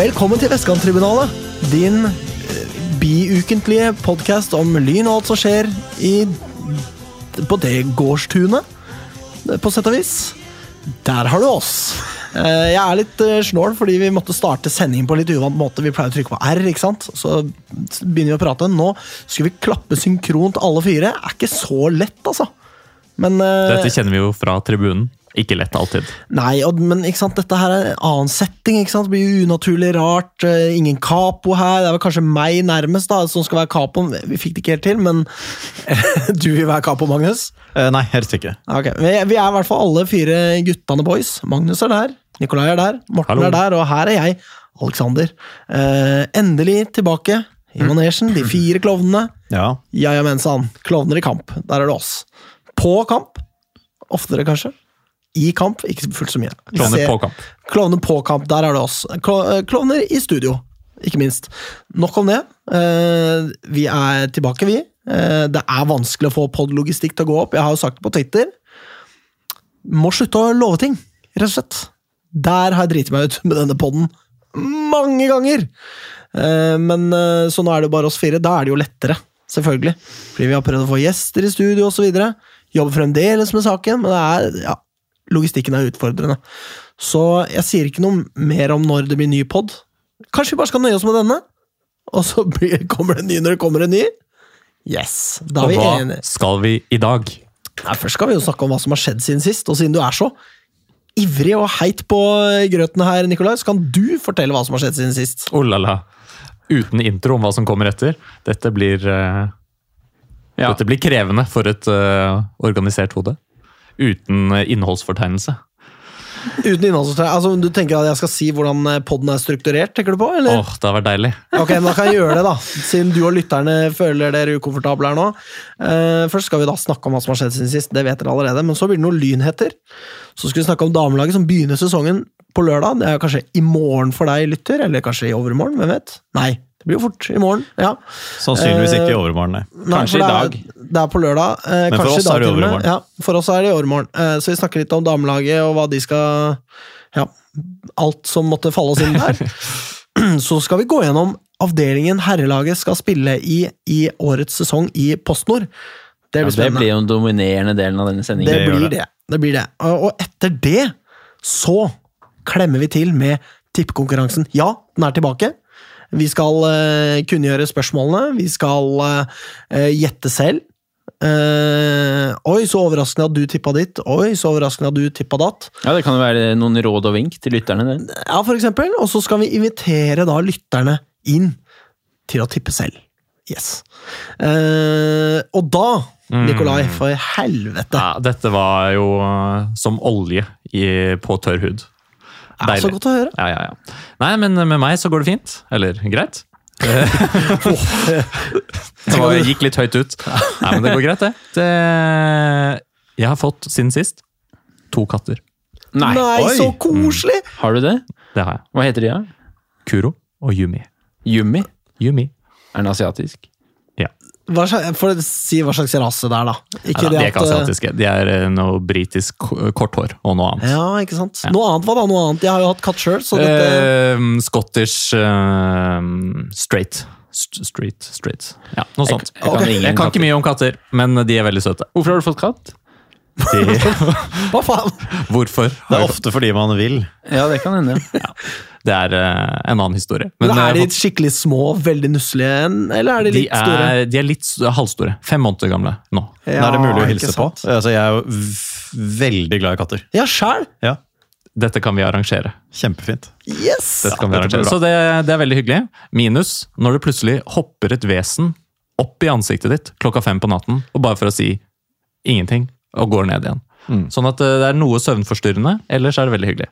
Velkommen til Vestkanttribunalet, din eh, biukentlige podkast om Lyn og alt som skjer i på det gårdstunet, eh, på sett og vis. Der har du oss. Eh, Jeg er litt snål fordi vi måtte starte sendingen på en litt uvant måte. Vi pleier å trykke på R, ikke sant? Så begynner vi å prate. Nå skulle vi klappe synkront alle fire. Er ikke så lett, altså. Men Dette kjenner vi jo fra tribunen. Ikke lett alltid. Nei, og, men ikke sant, dette her er en annen setting. ikke sant? Det blir unaturlig rart. eh, ingen capo her. Det er vel kanskje meg nærmest da, som skal være capoen. Vi fikk det ikke helt til, men du vil være capo, Magnus? Uh, nei, helst ikke. Okay. Vi, vi er i hvert fall alle fire guttene boys. Magnus er der, Nikolai er der, Morten Hallo. er der, og her er jeg, Alexander. Uh, endelig tilbake i manesjen, de fire klovnene. Ja. Ja, ja, mensan. Klovner i kamp. Der er det oss. På kamp. Oftere, kanskje. I kamp, ikke fullt så mye. Klovner på kamp. Klovner på kamp, der er det oss. Eh, Klovner i studio, ikke minst. Nok om det. Eh, Vi er tilbake, vi. Eh, Det er vanskelig å få podlogistikk til å gå opp. Jeg har jo sagt det på Twitter. Må slutte å love ting, rett og slett. Der har jeg driti meg ut med denne podden mange ganger. Men så nå er det jo bare oss fire. Da er det jo lettere, selvfølgelig. Fordi vi har prøvd å få gjester i studio osv. Jobber fremdeles med saken, men det er, ja, logistikken er utfordrende. Så jeg sier ikke noe mer om når det blir ny pod. Kanskje vi bare skal nøye oss med denne? Og så blir, kommer det en ny når det kommer en ny? Yes, da er Og hva enige. skal vi i dag? Nei, først skal vi jo snakke om hva som har skjedd siden sist, og siden du er så ivrig og heit på grøten her, Nikolai, så kan du fortelle hva som har skjedd siden sist. Oh la la. Uten intro om hva som kommer etter. Dette blir uh, Ja. Dette blir krevende for et uh, organisert hode. Uten eh, innholdsfortegnelse. Uten innholdsfortegnelse? Altså, du tenker at jeg skal si hvordan podden er strukturert, tenker du på? Åh, eller? det har vært deilig. Ok, men Da kan jeg gjøre det, da. Siden du og lytterne føler dere ukomfortable her nå. Uh, først skal vi da snakke om hva som har skjedd siden sist. Det vet dere allerede. Men så blir det noen lynheter. Så skal vi snakke om damelaget som begynner sesongen på lørdag. Det er kanskje i morgen for deg, lytter. Eller kanskje i overmorgen. Hvem vet? Nei, det blir jo fort i morgen. ja. Sannsynligvis ikke i overmorgen, nei. Kanskje nei, i det dag. Er, det er på lørdag. Eh, Men for oss dag er det i overmorgen. Ja, for oss er det i overmorgen. Eh, så vi snakker litt om damelaget og hva de skal Ja, alt som måtte falle oss inn der. Så skal vi gå gjennom avdelingen herrelaget skal spille i i årets sesong i PostNord. Det Ja, blir det blir jo den dominerende delen av denne Det, sendingen. Det blir det. det. det blir det. Og etter det så klemmer vi til med tippekonkurransen. Ja, den er tilbake. Vi skal uh, kunngjøre spørsmålene. Vi skal eh, gjette selv. Eh, oi, så overraskende at du tippa ditt. Oi, så overraskende at du tippa datt. Ja, Det kan jo være noen råd og vink til lytterne. det. Ja, for eksempel. Og så skal vi invitere da lytterne inn til å tippe selv. Yes. Uh, og da, Nikolai, for helvete. Ja, dette var jo som olje i, på tørr hud. Er så godt å høre. Ja, ja, ja. Nei, men med meg så går det fint. Eller greit. det var, gikk litt høyt ut. Nei, men det går greit, det. det. Jeg har fått siden sist to katter. Nei, Nei, så koselig! har du det? Det har jeg. Hva heter de, da? Kuro og Yumi. Yumi? Yumi. Er den asiatisk? Hva slags, for å si hva slags rase det er, da. Ikke ja, da, de er ikke eh, asiatiske. De er eh, noe britisk korthår og noe annet. Ja, ikke sant. Ja. Noe annet, hva da? Noe annet? Jeg har jo hatt katt sjøl, så dette Eh, Scottish eh, straight. St straight, straight. Ja, noe sånt. Jeg kan Ok. ingen Jeg kan ikke mye om katter, men de er veldig søte. Hvorfor har du fått katt? De, Hva faen? hvorfor? Det er ofte fordi man vil. Ja, det kan hende. ja. Det er uh, en annen historie. Men, eh, Er de skikkelig små, veldig nusselige, eller er de de litt store? er, de er litt halvstore. Fem måneder gamle nå. Nå er det mulig å hilse på. Altså, jeg er jo veldig glad i katter. Ja, sjæl! Ja, Dette kan vi arrangere. Kjempefint. Yes! Dette kan vi arrangere. Så det, det er veldig hyggelig. Minus når det plutselig hopper et vesen opp i ansiktet ditt klokka fem på natten, og bare for å si ingenting, og går ned igjen. Mm. Sånn at eh, det er noe søvnforstyrrende, ellers er det veldig hyggelig.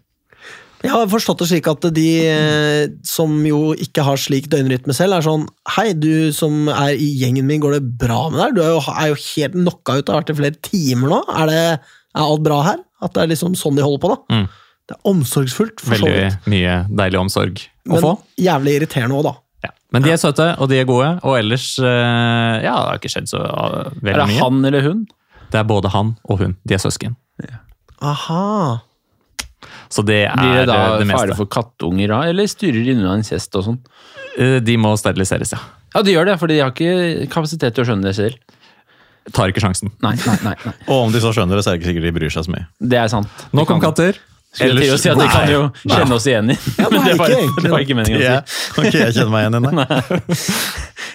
Jeg har forstått det slik at de eh, som jo ikke har slik døgnrytme selv, er sånn Hei, du som er i gjengen min, går det bra med deg? Du er jo, er jo helt knocka ut, har vært i flere timer nå. Er, det, er alt bra her? At det er liksom sånn de holder på, da? Mm. Det er omsorgsfullt, for så Veldig vidt. mye deilig omsorg å Men få. jævlig irriterende òg, da. Ja. Men de er søte, og de er gode, og ellers eh, Ja, det har ikke skjedd så eh, Er det mye. han eller hun? Det er både han og hun. De er søsken. Aha. Så det er Blir det da det det fare for kattunger da, eller styrer de unna incest og sånn? Eh, De må steriliseres, ja. Ja, de gjør det, for de har ikke kapasitet til å skjønne det selv. Tar ikke sjansen. Nei, nei, nei. nei. Og om de så skjønner det, så er det ikke sikkert de bryr seg så mye. Det er sant. Nok om kan- katter. Skulle til å si at de kan jo kjenne oss igjen i. Ja, det, var, ikke det var ikke meningen å si. kan ikke jeg kjenne meg igjen i det?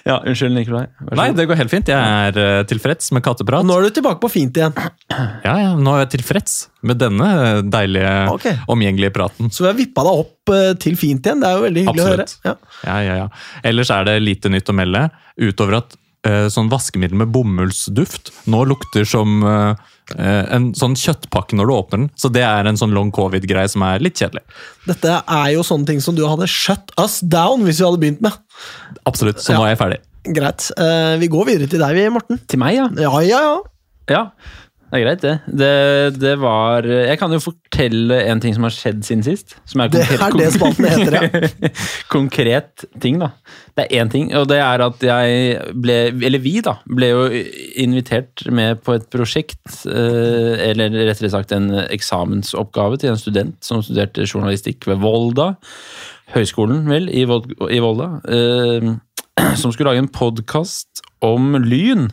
Ja, unnskyld, Nikolai. Nei, det går helt fint. Jeg er eh, tilfreds med katteprat. Nå er du tilbake på fint igjen. Ja, ja, nå er jeg tilfreds med denne deilige, okay. omgjengelige praten. Så vi har vippa deg opp eh, til fint igjen. Det er jo veldig hyggelig Absolutt. å høre. Ja. Ja, ja, ja. Ellers er det lite nytt å melde, utover at uh, sånn vaskemiddel med bomullsduft nå lukter som eh, en sånn kjøttpakke når du åpner den. Så det er en sånn long covid-greie som er litt kjedelig. Dette er jo sånne ting som du hadde shut us down hvis vi hadde begynt med. Absolutt. Så Ja. nå er jeg ferdig. Greit. Eh, vi går videre til deg, Morten. Til meg, ja. Ja, ja, ja. Ja, det er greit, det. det. Det var Jeg kan jo fortelle en ting som har skjedd siden sist. Som er, Det er det spalten heter, ja. konkret ting, da. Det er én ting, og det er at jeg ble Eller vi, da. Ble jo invitert med på et prosjekt, eh, eller rettere sagt en eksamensoppgave til en student som studerte journalistikk ved Volda. Høgskolen, vel, i Volda. eh, Som skulle lage en podkast om Lyn.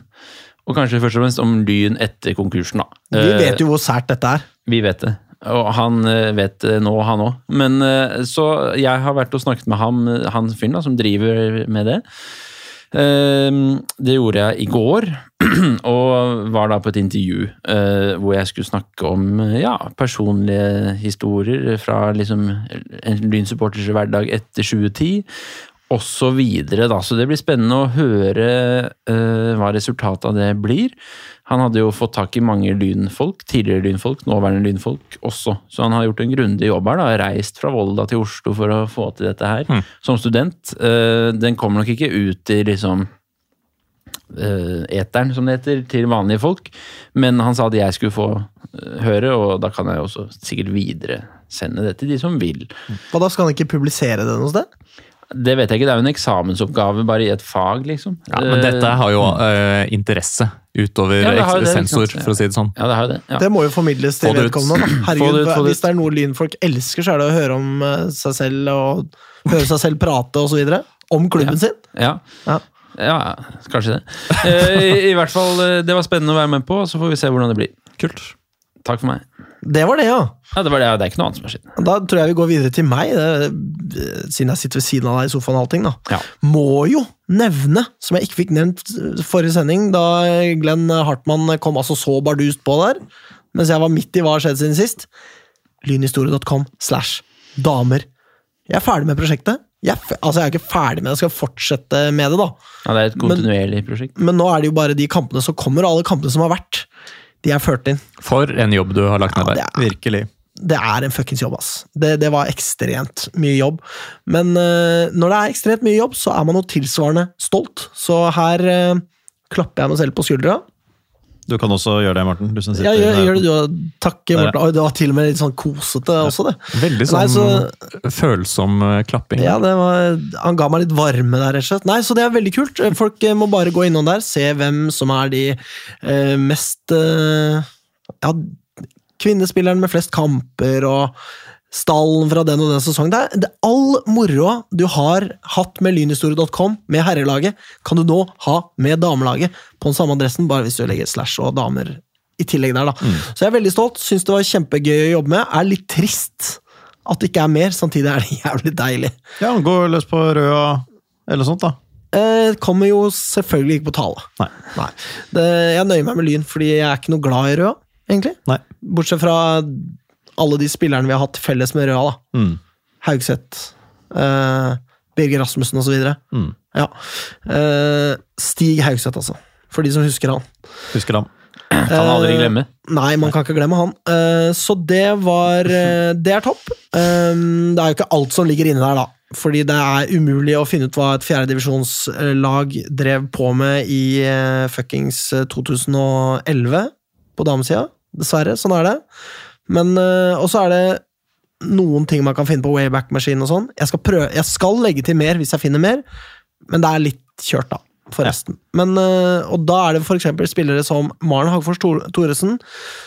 Og kanskje først og fremst om Lyn etter konkursen, da. Vi Eh, vet jo hvor sært dette er. vi vet det. Og han eh, vet det nå, han òg. Men eh, så jeg har vært og snakket med ham, han fyren som driver med det. Det gjorde jeg i går, og var da på et intervju hvor jeg skulle snakke om ja, personlige historier fra liksom en lynsupporters hverdag etter 2010 og så videre, da. Så det blir spennende å høre uh, hva resultatet av det blir. Han hadde jo fått tak i mange lynfolk, tidligere lynfolk, nåværende lynfolk også. Så han har gjort en grundig jobb her, da. Reist fra Volda til Oslo for å få til dette her. Mm. Som student. Uh, den kommer nok ikke ut i liksom eh, eteren, som det heter, til vanlige folk. Men han sa at jeg skulle få høre, og da kan jeg også sikkert videresende det til de som vil. Hva da, skal han ikke publisere det noe sted? Det vet jeg ikke, det er jo en eksamensoppgave bare i et fag, liksom. Ja, men dette har jo uh, interesse utover Ja, det sensor, for å si det sånn. Ja, det har jo det. Ja. Det må jo formidles til vedkommende. Herregud, det ut, Hvis det er noe lynfolk elsker, så er det å høre om eh, seg selv og høre seg selv prate osv. Om klubben sin. Ja. Ja. ja, kanskje det. Eh, i, I hvert fall, eh, det var spennende å være med på, så får vi se hvordan det blir. Kult. Takk for meg. Det var det, ja. Ja, det var det, det er ikke noe annet som har skjedd. Da tror jeg vi går videre til meg, det, siden jeg sitter ved siden av deg i sofaen. og allting da. Ja. Må jo nevne, som jeg ikke fikk nevnt forrige sending, da Glenn Hartmann kom altså så bardust på der, mens jeg var midt i hva har skjedd siden sist. Lynhistorie.com slash damer. Jeg er ferdig med prosjektet. Jeg, altså jeg er ikke ferdig med det, jeg skal fortsette med det, da. Ja, det er et kontinuerlig prosjekt. Men nå er det jo bare de kampene som kommer, og alle kampene som har vært. De er ført inn. For en jobb du har lagt ned ja, der. er Virkelig. det er en fuckings jobb, ass. Det, det var ekstremt mye jobb. Men uh, når det er ekstremt mye jobb, så er man jo tilsvarende stolt. Så her uh, klapper jeg meg selv på skuldra. Du kan også gjøre det, Morten. Du som sitter Ja, gjør, gjør det du. Takk. Morten. Oi, det var til og med litt sånn kosete også, det. Veldig Nei, sånn så- følsom eh, klapping. Ja, det var, Han ga meg litt varme der, rett og slett. Nei, Så det er veldig kult. Folk eh, må bare gå innom der, se hvem som er de eh, mest eh, Ja, kvinnespilleren med flest kamper, og stallen fra den og den sesongen. Det er, det er all moroa du har hatt med lynhistorie.com, med herrelaget, kan du nå ha med damelaget på den samme adressen, bare hvis du legger slash og damer i tillegg der, da. Så jeg er veldig stolt. Syns det var kjempegøy å jobbe med. Er litt trist at det ikke er mer, samtidig er det jævlig deilig. Ja, gå løs på rød og eller sånt, da. Eh, kommer jo selvfølgelig ikke på tale. Nei. Det, jeg nøyer meg med Lyn, fordi jeg er ikke noe glad i Røa, egentlig. Nei. Bortsett fra alle de spillerne vi har hatt felles med Røa. da. Mm. Haugseth, eh, Birger Rasmussen osv. Mm. Ja. Eh, Stig Haugseth, altså. For de som husker han. Husker han. Kan aldri Eh, glemme. Nei, man kan ikke glemme han. Eh, så det var eh, Det er topp. Eh, det er jo ikke alt som ligger inne der, da. Fordi det er umulig å finne ut hva et fjerdedivisjonslag drev på med i eh, fuckings eh, 2011 på damesida. Dessverre. Sånn er det. Men eh, Og så er det noen ting man kan finne på Wayback Machine og sånn. Jeg jeg skal legge til mer hvis jeg finner mer, men det er litt kjørt, da. forresten. Men, eh, og da er det eksempel spillere som Maren Hagfors Thor- Thoresen,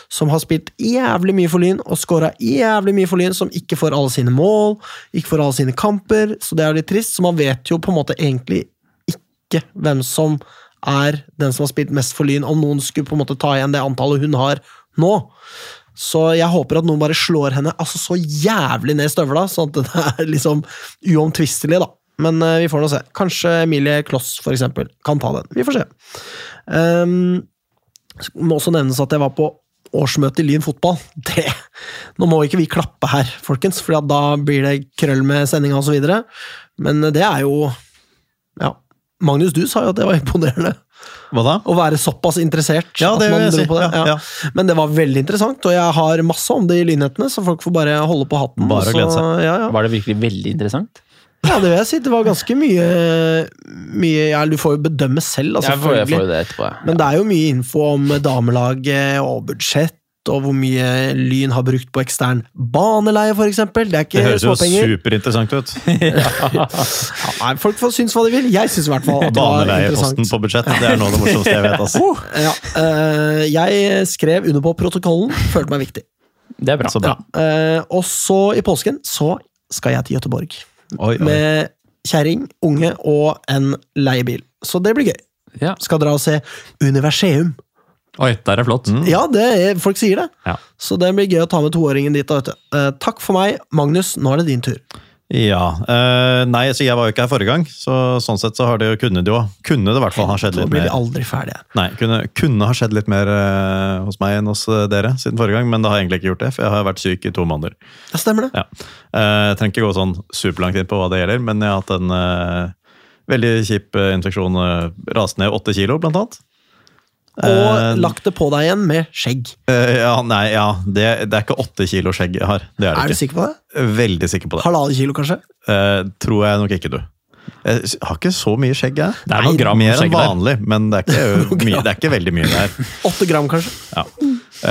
som har spilt jævlig mye for Lyn og scora jævlig mye for Lyn, som ikke får alle sine mål, ikke får alle sine kamper, så det er litt trist. Så man vet jo på en måte egentlig ikke hvem som er den som har spilt mest for Lyn, om noen skulle på en måte ta igjen det antallet hun har nå. Så jeg håper at noen bare slår henne altså så jævlig ned i støvla, sånn at det er liksom uomtvistelig, da. Men uh, vi får nå se. Kanskje Emilie Kloss, for eksempel, kan ta den. Vi får se. Um, må også nevnes at jeg var på årsmøte i Lyn fotball. Det, nå må ikke vi klappe her, folkens, for da blir det krøll med sendinga osv. Men det er jo Ja. Magnus, du sa jo at det var imponerende. Hva da? Å være såpass interessert. Ja, det at man vil jeg dro si. på det. Ja, Ja. ja. Men det var veldig interessant, og jeg har masse om det i lynhetene, så folk får bare holde på hatten. Bare å så- glede seg. Ja, ja. Var det virkelig veldig interessant? ja, det vil jeg si. Det var ganske mye, mye ja, Du får jo bedømme selv, altså, jeg får, jeg får det etterpå. ja. Men det er jo mye info om damelaget og budsjett, og hvor mye Lyn har brukt på ekstern baneleie, for eksempel. Det er Det høres høres jo superinteressant ut. Ja, folk får synes hva de vil. Jeg syns i hvert fall at det var Baneleieposten interessant. på budsjett, det er noe av det morsomste jeg vet. Altså. Ja, uh, jeg skrev under på protokollen, følte meg viktig. Det er bra. Så bra. Eh, og så i påsken så skal jeg til Gøteborg. Oi, oi. Med kjerring, unge og en leiebil. Så det blir gøy. Ja. Skal dra og se Universeum. Oi, der er flott. Ja, det er, folk sier det. Ja. Så det blir gøy å ta med toåringen dit. da, Vet du. Eh, takk for meg, Magnus. Nå er det din tur. Ja. eh, nei, så jeg var jo ikke her forrige gang, så sånn sett så har det jo, kunne det jo Kunne det i hvert fall ha skjedd litt blir vi mer aldri ferdige. Nei, kunne, kunne ha skjedd litt mer eh, hos meg enn hos eh, dere siden forrige gang, men det har jeg egentlig ikke gjort det, for jeg har vært syk i to måneder. Ja, stemmer det. Ja. Eh, jeg trenger ikke gå sånn superlangt inn på hva det gjelder, men jeg har hatt en eh, veldig kjip infeksjon. Uh, Raste ned åtte kilo, blant annet. Og Eh, lagt det på deg igjen med skjegg. Uh, ja, nei, ja, det, det er ikke åtte kilo skjegg jeg har. Det er Er du ikke. sikker på det? Veldig sikker på det. Halvannen kilo, kanskje? Uh, tror jeg nok ikke, du. Jeg har ikke så mye skjegg, jeg. Det er noen gram Mer enn skjegg der. men det er ikke, mye, det er ikke veldig mye der. Åtte gram, kanskje? Ja.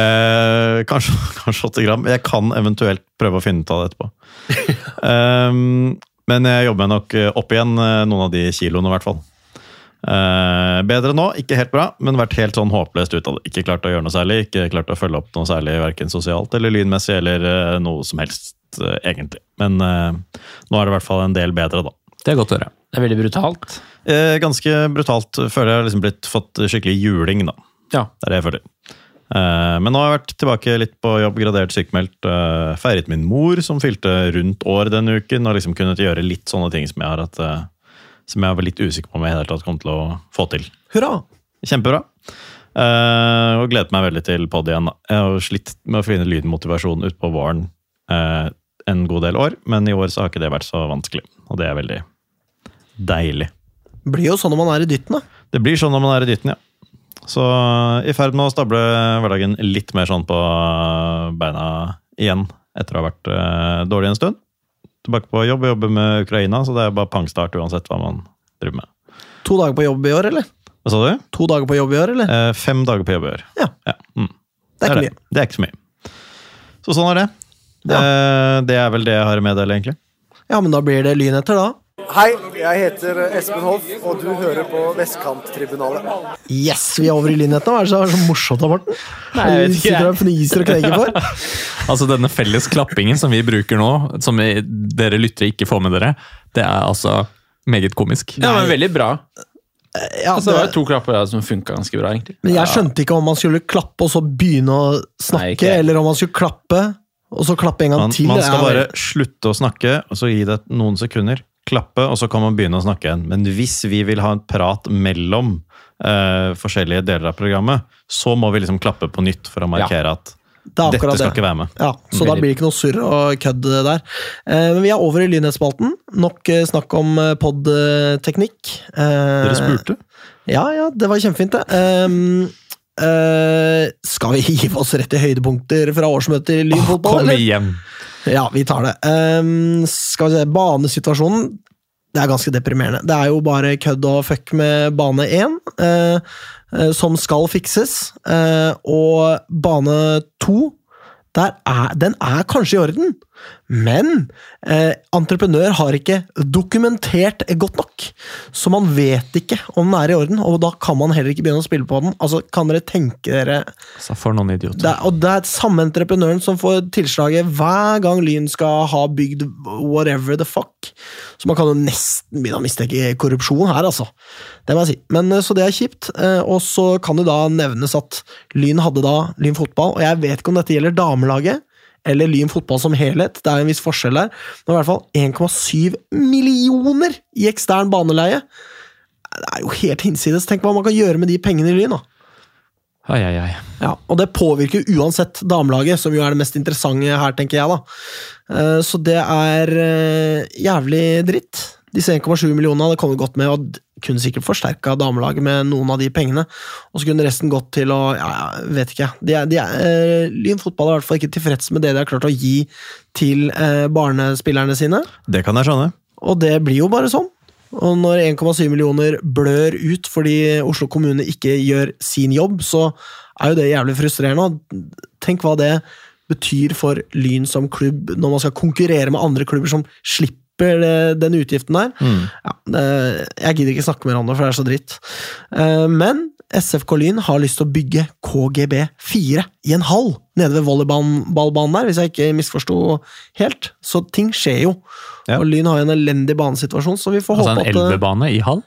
Eh, kanskje, kanskje 8 gram. Jeg kan eventuelt prøve å finne ut av det etterpå. Ehm, men jeg jobber meg nok opp igjen eh, noen av de kiloene, i hvert fall. Eh, bedre nå, ikke helt bra, men vært helt sånn håpløst ut av det. Ikke klart å gjøre noe særlig, ikke klart å følge opp noe særlig, verken sosialt eller lynmessig, eller eh, noe som helst, eh, egentlig. Men eh, nå er det i hvert fall en del bedre, da. Det er godt å høre. Det er veldig brutalt. Eh, ganske brutalt. Føler jeg har liksom blitt fått skikkelig juling, da. Ja. Det er det jeg føler. Eh, Men nå har jeg vært tilbake litt på jobb, gradert sykemeldt. eh, Feiret min mor, som fylte rundt år denne uken, og liksom kunnet gjøre litt sånne ting som jeg har hatt, eh, som jeg var litt usikker på om jeg i det hele tatt kom til å få til. Hurra! Kjempebra. Uh, og gledet meg veldig til pod igjen. Jeg har slitt med å finne lydmotivasjon utpå våren uh, en god del år, men i år så har ikke det vært så vanskelig. Og det er veldig deilig. Blir jo sånn når man er i dytten, da. Det blir sånn når man er i dytten, ja. Så i ferd med å stable hverdagen litt mer sånn på beina igjen, etter å ha vært dårlig en stund. Tilbake på jobb, jobber med Ukraina, så det er bare pangstart uansett hva man driver med. To dager på jobb i år, eller? Hva sa du? To dager på jobb i år, eller? Eh, fem dager på jobb i år. Ja. Mm. Det er det. mye. Det er ikke så mye. Så sånn er det. Det, det er vel det jeg har å meddele, egentlig. Ja, men da blir det lynheter, da. Hei, jeg heter Espen Hoff, og du hører på Vestkanttribunalet. Yes, vi er over i lynhetene. Hva er det som er så morsomt da, Morten? Nei, jeg vet Du ikke, og fniser og kneker for. Altså Denne felles klappingen som vi bruker nå, som vi- dere lyttere ikke får med dere, det er altså meget komisk. Ja, men veldig bra. Ja, Altså, det var to klapper som funka ganske bra, egentlig. men jeg skjønte ikke om man skulle klappe og så begynne å snakke, Nei, eller om man skulle klappe og så klappe en gang Man, til. man skal bare slutte å snakke, og så gi det noen sekunder. Klappe, og så kan man begynne å snakke igjen. Men hvis vi vil ha en prat mellom uh, forskjellige deler av programmet, så må vi liksom klappe på nytt for å markere at det dette skal det. ikke være med. Ja, så da blir det ikke noe surr og kødd der. Eh, Men vi er over i lynhetsspalten. Nok eh, snakk om podteknikk. Dere spurte? Ja, ja, det var kjempefint, det. Ehm, eh, skal vi hive oss rett i høydepunkter fra årsmøtet i Lynfotball, Kom eller? Ja, vi tar det. Um, skal vi se, banesituasjonen Det er ganske deprimerende. Det er jo bare kødd og fuck med bane 1, uh, eh, som skal fikses. Uh, og bane 2, der er, den er kanskje i orden. Men eh, entreprenør har ikke dokumentert godt nok, så man vet ikke om den er i orden, og da kan man heller ikke begynne å spille på den. Altså, Kan dere tenke dere Så for noen idioter. det Og det er samme entreprenøren som får tilslaget hver gang Lyn skal ha bygd whatever the fuck. Så man kan jo nesten begynne å mistenke korrupsjon her, altså. Det må jeg si. Men eh, Så det er kjipt. Eh, Og så kan det da nevnes at Lyn hadde da Lyn fotball, og jeg vet ikke om dette gjelder damelaget eller Lyn fotball som helhet, det er en viss forskjell der, men i hvert fall 1,7 millioner i ekstern baneleie. Det er jo helt hinsides. Tenk hva man kan gjøre med de pengene i Lyn, da. Ai, ai, ai. Ja, og det påvirker uansett damelaget, som jo er det mest interessante her, tenker jeg, da. Eh, Så det er eh, jævlig dritt. Disse 1,7 millionene hadde kommet godt med, og kunne sikkert forsterka damelaget med noen av de pengene. Og så kunne resten gått til å Ja, jeg vet ikke. De er, de er, eh, Lyn fotball er i hvert fall ikke tilfreds med det de har klart å gi til eh, barnespillerne sine. Det kan jeg skjønne. Og det blir jo bare sånn. Og når 1,7 millioner blør ut fordi Oslo kommune ikke gjør sin jobb, så er jo det jævlig frustrerende. Tenk hva det betyr for Lyn som klubb når man skal konkurrere med andre klubber som slipper den utgiften der. Ja, det, jeg gidder ikke snakke mer om det, for det er så dritt. Eh, Men SFK Lyn har lyst til å bygge KGB4 i en hall nede ved volleyballbanen der, hvis jeg ikke misforsto helt. Så ting skjer jo. Ja. Og Lyn har en elendig banesituasjon, så vi får Altså håpe at Altså en elvebane i hall?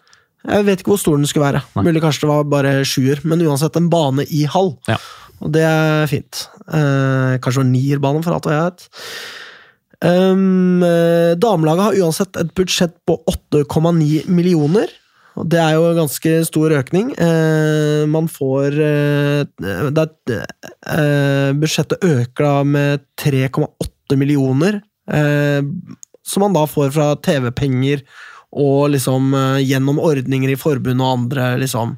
Jeg vet ikke hvor stor den skulle være. Nei. Mulig kanskje det var bare sjuer, men uansett en bane i hall. Ja. Og det er fint. Eh, kanskje det var nierbane, for alt jeg vet. Um, damelaget har uansett et budsjett på 8,9 millioner. Det er jo en ganske stor økning. Uh, man får uh, det eh, Budsjettet øker da med 3,8 millioner. Som man da får fra TV-penger og liksom gjennom ordninger i forbund og andre liksom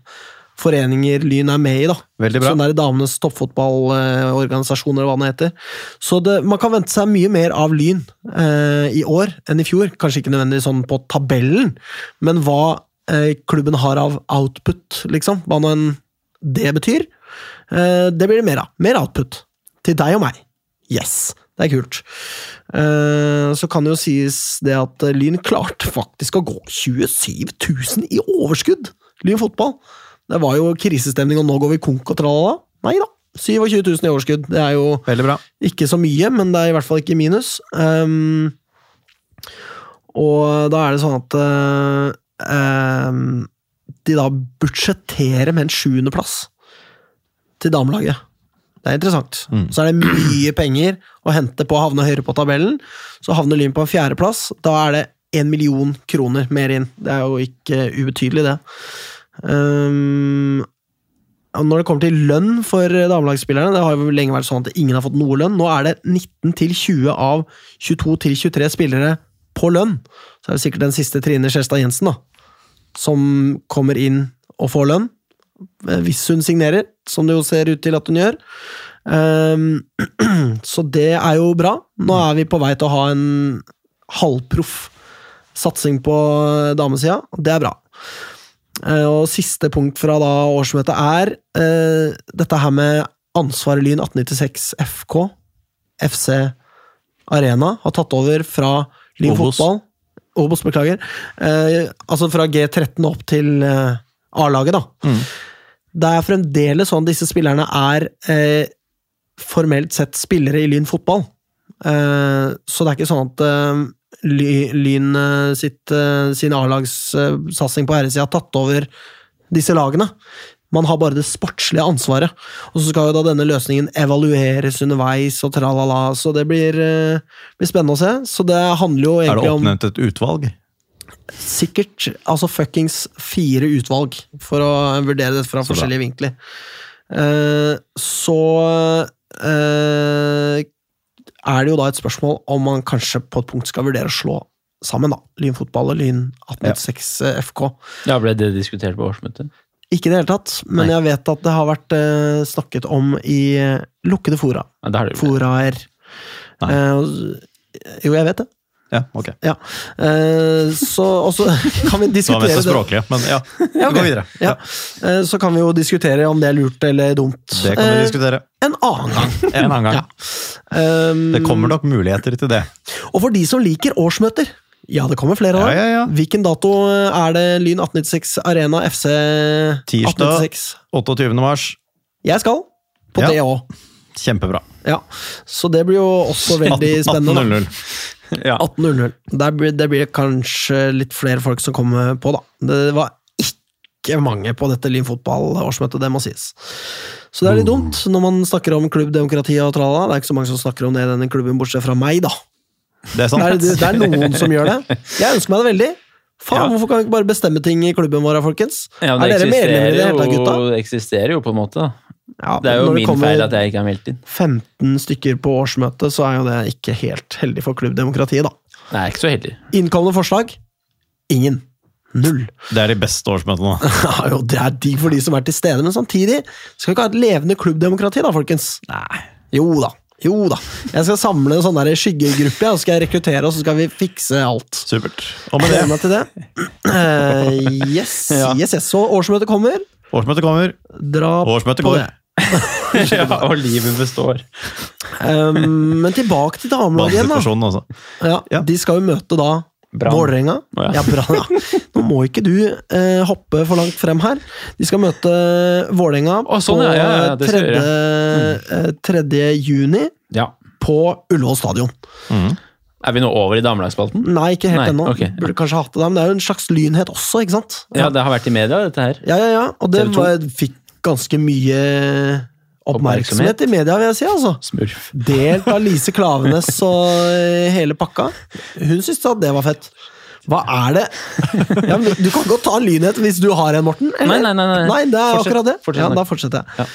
foreninger Lyn er med i. da. Veldig bra. Sånn der Damenes toppfotballorganisasjon, eller hva det heter. Så det, man kan vente seg mye mer av Lyn eh, i år enn i fjor. Kanskje ikke nødvendigvis sånn på tabellen, men hva eh, klubben har av output, liksom. Hva nå enn det betyr. Eh, det blir det mer av. Mer output. Til deg og meg. Yes! Det er kult. Eh, så kan det jo sies det at Lyn klarte faktisk å gå 27 000 i overskudd! Lyn fotball. Det var jo krisestemning, og nå går vi konk og tralala. Nei da. 27 000 i overskudd. Det er jo bra. ikke så mye, men det er i hvert fall ikke minus. Um, og da er det sånn at uh, um, de da budsjetterer med en sjuendeplass til damelaget. Det er interessant. Mm. Så er det mye penger å hente på å havne høyere på tabellen. Så havner Lyn på en fjerdeplass. Da er det én million kroner mer inn. Det er jo ikke ubetydelig, det. Og når det kommer til lønn for damelagsspillerne, det har jo lenge vært sånn at ingen har fått noe lønn. Nå er det 19 til 20 av 22 til 23 spillere på lønn. Så er det sikkert den siste Trine Skjelstad Jensen, da. Som kommer inn og får lønn. eh, Hvis hun signerer, som det jo ser ut til at hun gjør. Ehm, så det er jo bra. Nå er vi på vei til å ha en halvproff satsing på damesida. Det er bra. Eh, Og siste punkt fra da årsmøtet er uh, dette her med ansvaret Lyn 1896 FK, FC Arena, har tatt over fra Lyn fotball. Obos, beklager. Uh, altså fra G13 opp til uh, A-laget, da. Mm. Det er fremdeles sånn disse spillerne er formelt sett spillere i Lyn fotball. Så det er ikke sånn at Lyn eh, sitt, eh, sin A-lagssatsing på herresida har tatt over disse lagene. Man har bare det sportslige ansvaret. Og så skal jo da denne løsningen evalueres underveis, og tralala, så det blir, eh, blir spennende å se. Så det handler jo egentlig om Er det oppnevnt et utvalg? sikkert altså fuckings fire utvalg for å vurdere dette fra forskjellige vinkler. Eh, så eh, er det jo da et spørsmål om man kanskje på et punkt skal vurdere å slå sammen, da. Lyn fotball og Lyn 1896 FK. Ja, ble det diskutert på årsmøtet? Ikke i det hele tatt, men Nei. jeg vet at det har vært uh, snakket om i uh, lukkede fora. Ja. Foraer. Nei. Eh, jo, jeg vet det. Ja, ok. Ja. Eh, så også kan vi var diskutere vi så det. språklige, men ja. Ja, ok. Gå videre. Ja. Eh, Så kan vi jo diskutere om det er lurt eller dumt Det kan vi eh, diskutere. en annen gang. En annen gang. Ja. Um, Det kommer nok muligheter til det. Og for de som liker årsmøter Ja, det kommer flere av Ja. Hvilken dato er det Lyn 1896 Arena FC Tirsdag. 1896? 28. mars. Jeg skal. På det òg. Kjempebra. Ja. Så det blir jo også veldig spennende. da. 18.00. Ja. 18.00. Der blir, det blir kanskje litt flere folk som kommer på, da. Det var ikke mange på dette Lyn fotball-årsmøtet, det må sies. Så det er litt dumt når man snakker om klubbdemokrati og tralala. Det er ikke så mange som snakker om det i denne klubben, bortsett fra meg, da. Det er sant. Det er, det er noen som gjør det. Jeg ønsker meg det veldig. Faen, Ja. hvorfor kan vi ikke bare bestemme ting i klubben vår, folkens? Ja, er dere medlemmer i det hele tatt, gutta? det eksisterer jo på en måte. Ja, Det er jo min feil at jeg ikke er meldt inn. 15 stykker på årsmøtet, så er jo det ikke helt heldig for klubbdemokratiet, da. Nei, ikke så heldig. Innkomne forslag? Ingen. Null. Det er de beste årsmøtene. Ja, jo, det er digg for de som er til stede, men samtidig skal vi ikke ha et levende klubbdemokrati, da, folkens? Nei. Jo da. Jo da. Jeg skal samle en sånn skyggegruppe, og så skal jeg rekruttere, og så skal vi fikse alt. Supert. Og med Gleder det, meg til det. Uh, yes, Ja. yes, yes. Så årsmøtet kommer. årsmøtet kommer. Dra Årsmøtet på går. det. ja, og livet består. Um, men tilbake til damelaget igjen, da. Altså. Ja, Ja. De skal jo møte da. Vålerenga. Ja. Ja, ja. Nå må ikke du eh, hoppe for langt frem her. De skal møte Vålerenga oh, sånn, på ja, ja, ja, 3. jeg eh, 3. juni Ja. på Ullevål stadion. Er vi nå over i damelagsspalten? Nei, ikke helt ennå. ok. Burde kanskje hatt det men det er jo en slags lynhet også, ikke sant? Ja, det har vært i media, dette her. ja, ja, ja. Og det var, fikk ganske mye oppmerksomhet i media, vil jeg si. altså. Smurf. Delt av Lise Klavenes og eh, hele pakka. Hun syntes at det var fett. Hva er det? Ja, du kan godt ta en lynhet hvis du har en, Morten. eller? Nei, nei, nei, nei. det er Fortsett. akkurat det. Fortsett ja, da fortsetter jeg. Ja.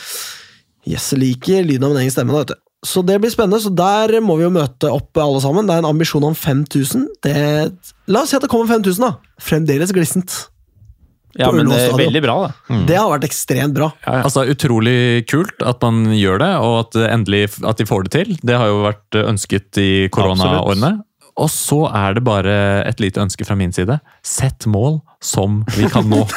Yes, liker lyden av min egen stemme. da, vet du. Så det blir spennende. Så der må vi jo møte opp alle sammen. Det er en ambisjon om 5000. Det, la oss si at det kommer 5000, da. Fremdeles glissent. Ja, men det er veldig bra, da. Det har vært ekstremt bra. Ja, ja. Altså, Utrolig kult at man gjør det, og at, endelig, at de får det til. Det har jo vært ønsket i koronaårene. Og så er det bare et lite ønske fra min side. Sett mål som vi kan nå.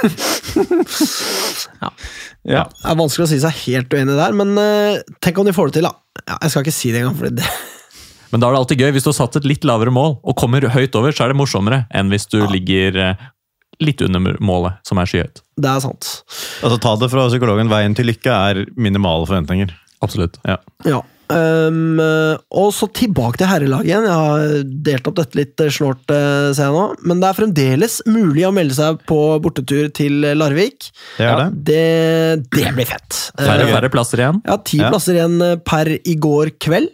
Ja. Det er vanskelig å si seg helt uenig der, men uh, tenk om de får det til, da. Ja, jeg skal ikke si det engang, fordi det Men da er det alltid gøy. Hvis du har satt et litt lavere mål og kommer høyt over, så er det morsommere enn hvis du ligger eh, litt under målet, som er skyhøyt. det er sant. Altså, ta det fra psykologen. Veien til lykke er minimale forventninger. Absolutt. Ja. Ja. Um, og så tilbake til herrelaget igjen. Jeg har delt opp dette litt eh, snålt, eh, ser jeg nå. Men det er fremdeles mulig å melde seg på bortetur til Larvik. Det er Ja. det. Det, det blir fett. Færre Eh, færre plasser igjen. Ja, ti Ja. plasser igjen per i går kveld.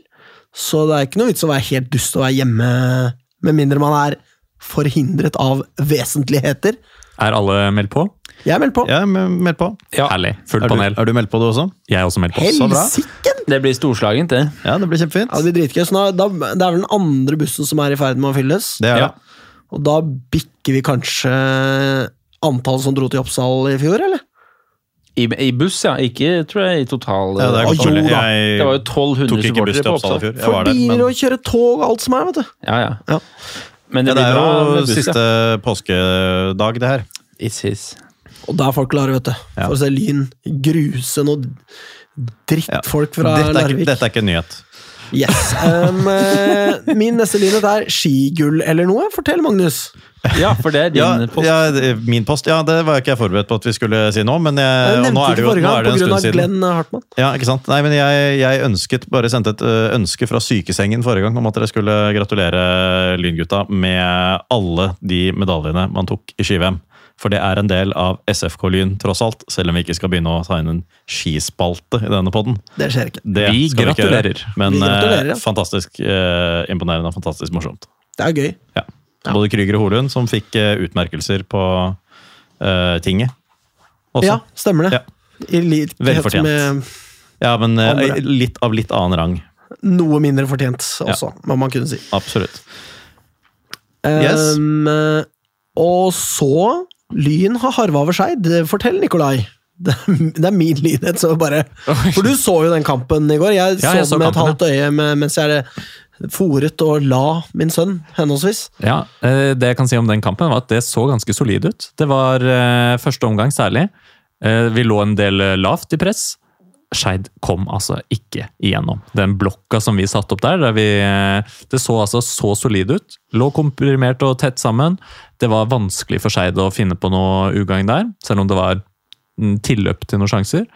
Så det er ikke noe vits å være helt dust og være hjemme, med mindre man er forhindret av vesentligheter. Er alle meldt på? Jeg er meldt på. Jeg er meldt på. Ja. Herlig. Fullt Er du, panel. er du meldt på det også? Jeg er også meldt på. så. Helsiken! Det blir storslagent, det. Ja, det blir kjempefint. Ja, det blir dritgøy. Så da, det er vel den andre bussen som er i ferd med å fylles. Det er Ja. det. Og da bikker vi kanskje antall som dro til Oppsal i fjor, eller? I, I buss, ja. Ikke tror jeg i total Ja, det er Å, jo da. Jeg Det var jo 1200 tok supportere på Oppsal i fjor. Jeg For biler men og kjøre tog og alt som er, vet du. Ja, ja. Ja. Men ja, det det er jo buss, ja. siste påskedag, det her. It's his. Og da er folk klare, vet du. Ja. For å se Lyn gruse noe drittfolk fra Dette er, Larvik. dette er ikke en nyhet. Yes. Um, eh, min neste linje er skigull eller noe. Fortell, Magnus. Ja, for det er din Ja, post. ja, min post. Ja, det var ikke jeg forberedt på at vi skulle si nå, men jeg, Jeg og nå er det jo nå er det en stund siden. Glenn Hartmann. Ja, ikke sant? Nei, men jeg, jeg ønsket, bare sendte et ønske fra sykesengen forrige gang om at dere skulle gratulere Lyngutta med alle de medaljene man tok i ski-VM. For det er en del av SFK Lyn, tross alt, selv om vi ikke skal begynne å ta inn en skispalte i denne podden. Det skjer ikke. Det Vi skal ikke gjøre. gratulerer. Men Vi gratulerer, ja. eh, fantastisk eh, imponerende og fantastisk morsomt. Det er gøy. Ja. Både Krüger og Holund, som fikk eh, utmerkelser på eh, tinget. Også. Ja, stemmer det. Ja. I likhet med Ja, men eh, litt av litt annen rang. noe mindre fortjent også, må man kunne si. Absolutt. Yes. Um, eh, og så Lyn har harva over seg. Det- Fortell, Nikolai. Det, det er min lynhet, så bare For du så jo den kampen i går. Jeg Ja, så jeg så den med et halvt øye med, mens jeg fòret og la min sønn, henholdsvis. Ja, eh, Det jeg kan si om den kampen, var at det så ganske solid ut. Det var eh, første omgang særlig. Eh, Vi lå en del lavt i press. Skeid kom altså ikke igjennom. Den blokka som vi satte opp der, der vi, det så altså så solid ut. Lå komprimert og tett sammen. Det var vanskelig for Skeid å finne på noe ugagn der, selv om det var mm, tilløp til noen sjanser.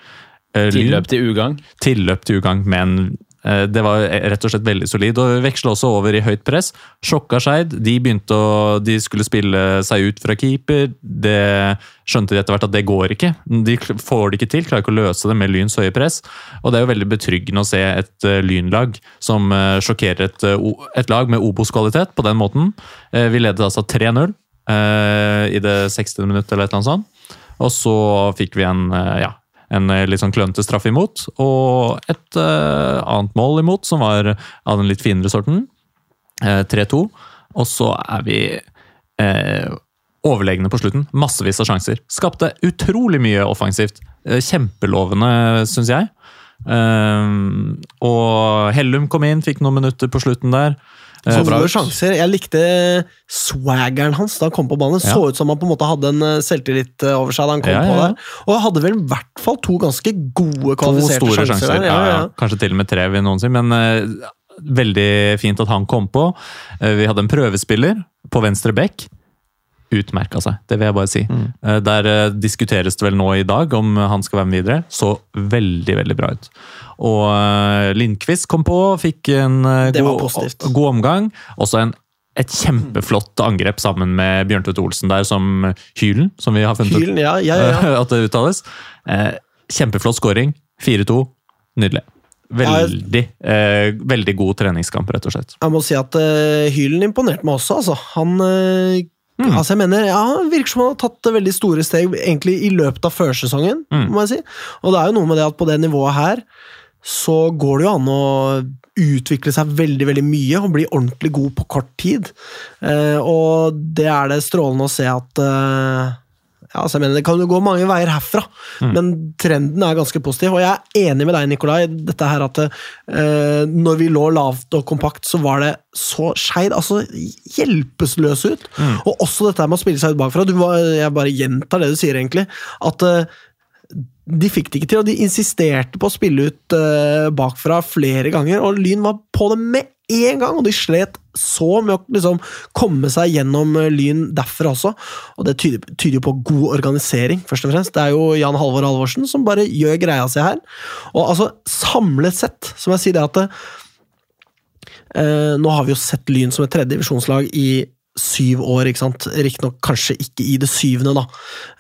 Eh, Tilløp til ugagn. tilløp til ugagn, men eh, det var rett og slett veldig solid. og Veksla også over i høyt press. Sjokka Skeid. De begynte å, de skulle spille seg ut fra keeper. Det skjønte de etter hvert at det går ikke. De får det ikke til, klarer ikke å løse det med Lyns høye press. Og det er jo veldig betryggende å se et eh, Lynlag som eh, sjokkerer et, eh, et lag med Obos-kvalitet på den måten. Eh, vi ledet altså 3-0 eh, i det 60. minuttet eller et eller annet sånt. Og så fikk vi en, eh, ja, en eh, litt sånn klønete straff imot, og et uh, annet mål imot, som var av den litt finere sorten. Uh, 3-2. Og så er vi uh, overlegne på slutten. Massevis av sjanser. Skapte utrolig mye offensivt. Eh, kjempelovende, syns jeg. Eh, og Hellum kom inn, fikk noen minutter på slutten der. Eh, Så gode sjanser. Jeg likte swaggeren hans da han kom på banen. Ja. Så ut som han på en måte hadde en eh, selvtillit eh, over seg da han kom Ja, på der. Og hadde vel i hvert fall to ganske gode To kvalifiserte store sjanser. sjanser. der. Kanskje til og med tre, vil noen si. Men uh, veldig fint at han kom på. Uh, vi hadde en prøvespiller på venstre bekk. Utmerka seg, det vil jeg bare si. Eh, der diskuteres det vel nå i dag om han skal være med videre. Så veldig, veldig bra ut. Og uh, Lindqvist kom på, fikk en eh, god, god omgang. Også en et kjempeflott angrep sammen med Bjørn Tvedt Olsen der, som Hylen, som vi har funnet Hylen, ja, ja, ja, ja. at det uttales. Eh, kjempeflott scoring. 4-2. Nydelig. Veldig, eh, veldig god treningskamp, rett og slett. Jeg må si at uh, Hylen imponerte meg også, altså. Han uh, Mm. Altså jeg mener, ja, virker som han har tatt veldig store steg egentlig i løpet av førsesongen. Mm. må jeg si. Og det er jo noe med det at på det nivået her, så går det jo an å utvikle seg veldig veldig mye og bli ordentlig god på kort tid. Eh, og det er det strålende å se at eh, ja, altså jeg mener, Det kan jo gå mange veier herfra, Mm. men trenden er ganske positiv. Og jeg er enig med deg, Nikolai, dette her at eh, når vi lå lavt og kompakt, så var det så skeid. Altså hjelpeløse ut. Mm. Og også dette med å spille seg ut bakfra. Du, var- jeg bare gjentar det du sier, egentlig. At eh, de fikk det ikke til, og de insisterte på å spille ut uh, bakfra flere ganger, og Lyn var på det med en gang, og de slet så med å liksom komme seg gjennom eh, Lyn derfra også. Og det tyder, tyder jo på god organisering, først og fremst. Det er jo Jan Halvor Halvorsen som bare gjør greia si her. Og altså, samlet sett, som jeg sier, det at eh, Nå har vi jo sett Lyn som et tredjedivisjonslag i syv år, ikke sant. Riktignok kanskje ikke i det syvende, da.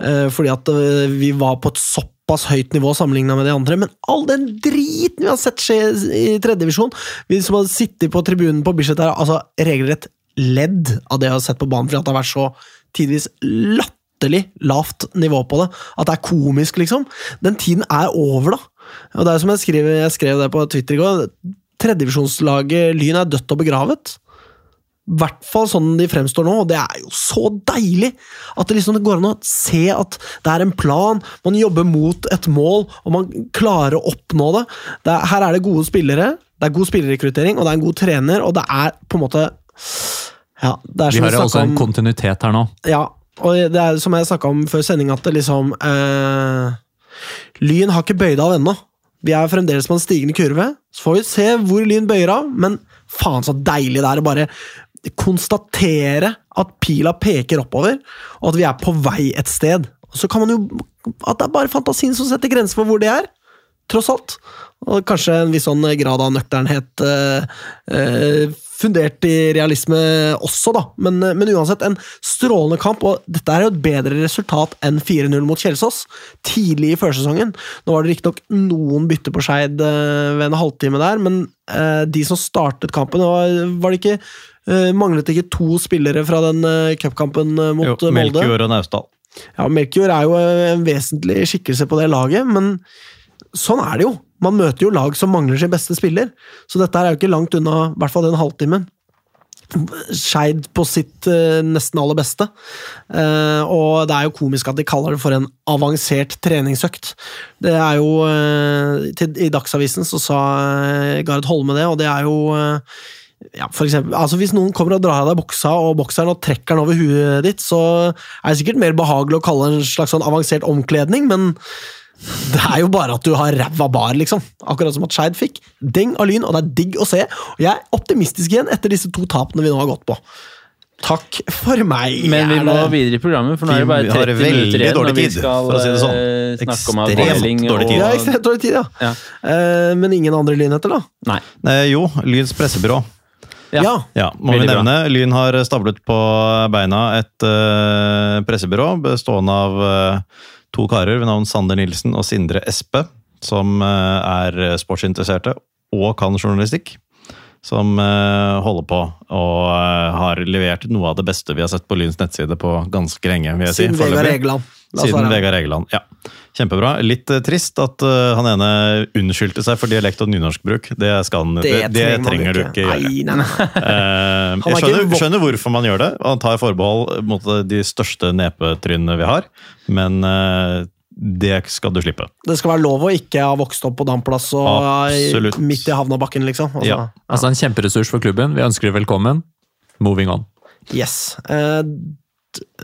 Eh, fordi at eh, vi var på et såpass høyt nivå sammenligna med de andre. Men all den driten vi har sett skje i tredjedivisjon Vi som har sittet på tribunen på Bislett her, altså regelrett ledd av det jeg har sett på banen, fordi det har vært så tidvis latterlig lavt nivå på det. At det er komisk, liksom. Den tiden er over, da. Og det er som jeg skrev, jeg skrev det på Twitter i går. Tredjedivisjonslaget Lyn er dødt og begravet. I hvert fall sånn de fremstår nå, og det er jo så deilig! At det liksom går an å se at det er en plan, man jobber mot et mål, og man klarer å oppnå det. det er, her er det gode spillere, det er god spillerrekruttering, og det er en god trener, og det er på en måte Ja, er Vi som har jo også en kontinuitet her nå. ja, og det er som jeg snakka om før sending, at det liksom eh, Lyn har ikke bøyd av ennå. Vi er fremdeles på en stigende kurve. Så får vi se hvor Lyn bøyer av, men faen så deilig det er å bare konstatere at pila peker oppover, og at vi er på vei et sted. Så kan man jo At det er bare fantasien som setter grenser for hvor det er. Tross alt. Og kanskje en viss sånn grad av nøkternhet eh, eh, fundert i realisme også, da. Men, eh, men uansett, en strålende kamp, og dette er jo et bedre resultat enn 4-0 mot Kjelsås tidlig i førsesongen. Nå var det riktignok noen bytter på Skeid eh, ved en halvtime der, men eh, de som startet kampen, var, var det ikke eh, Manglet ikke to spillere fra den uh, cupkampen eh, mot Jo, Molde? Melkjord og Naustdal. Ja, Melkjord er jo en vesentlig skikkelse på det laget, men sånn er det jo. Man møter jo lag som mangler sin beste spiller, så dette er jo ikke langt unna i hvert fall den halvtimen. Skeid på sitt uh, nesten aller beste. Uh, og det er jo komisk at de kaller det for en avansert treningsøkt. Det er jo uh, til, I Dagsavisen så sa Gard Holme det, og det er jo ja, for eksempel, altså Hvis noen kommer og drar av deg buksa og bokseren og trekker den over huet ditt, så er det sikkert mer behagelig å kalle det en slags sånn avansert omkledning, men Det er jo bare at du har ræva bar, liksom. Akkurat som at Skeid fikk. Deng av Lyn, og det er digg å se. Og jeg er optimistisk igjen etter disse to tapene vi nå har gått på. Takk for meg. Men vi må videre i programmet, for nå er det bare har 30 veldig minutter igjen. dårlig når vi tid, skal for å si det sånn. eh, Ekstremt avdeling dårlig tid. Ja, ekstremt dårlig tid, ja. Ja. Uh, men ingen andre lynheter, da? Nei. Uh, jo, Lyns pressebyrå. Ja. Ja. Må vi vi bra. nevne. Lyn har stablet på beina et uh, pressebyrå bestående av uh, to karer ved navn Sander Nilsen og Sindre Espe, som uh, er sportsinteresserte og kan journalistikk. Som holder på og har levert noe av det beste vi har sett på Lyns nettside på ganske lenge. vil jeg si, Siden Vegard. Egeland. Siden Vegard Egeland, ja. Kjempebra. Litt eh, trist at eh, han ene unnskyldte seg for dialekt og nynorskbruk. Det, skal han, det, det man trenger du ikke gjøre. Nei, nei, nei. Eh, jeg skjønner, skjønner hvorfor man gjør det. Han tar forbehold mot de største nepetrynene vi har, men det skal du slippe. Det skal være lov å ikke ha vokst opp på damplass og Absolutt. midt i havnabakken, liksom. Altså, Ja. Altså En kjemperessurs for klubben. Vi ønsker deg velkommen. Moving on. Yes. Uh,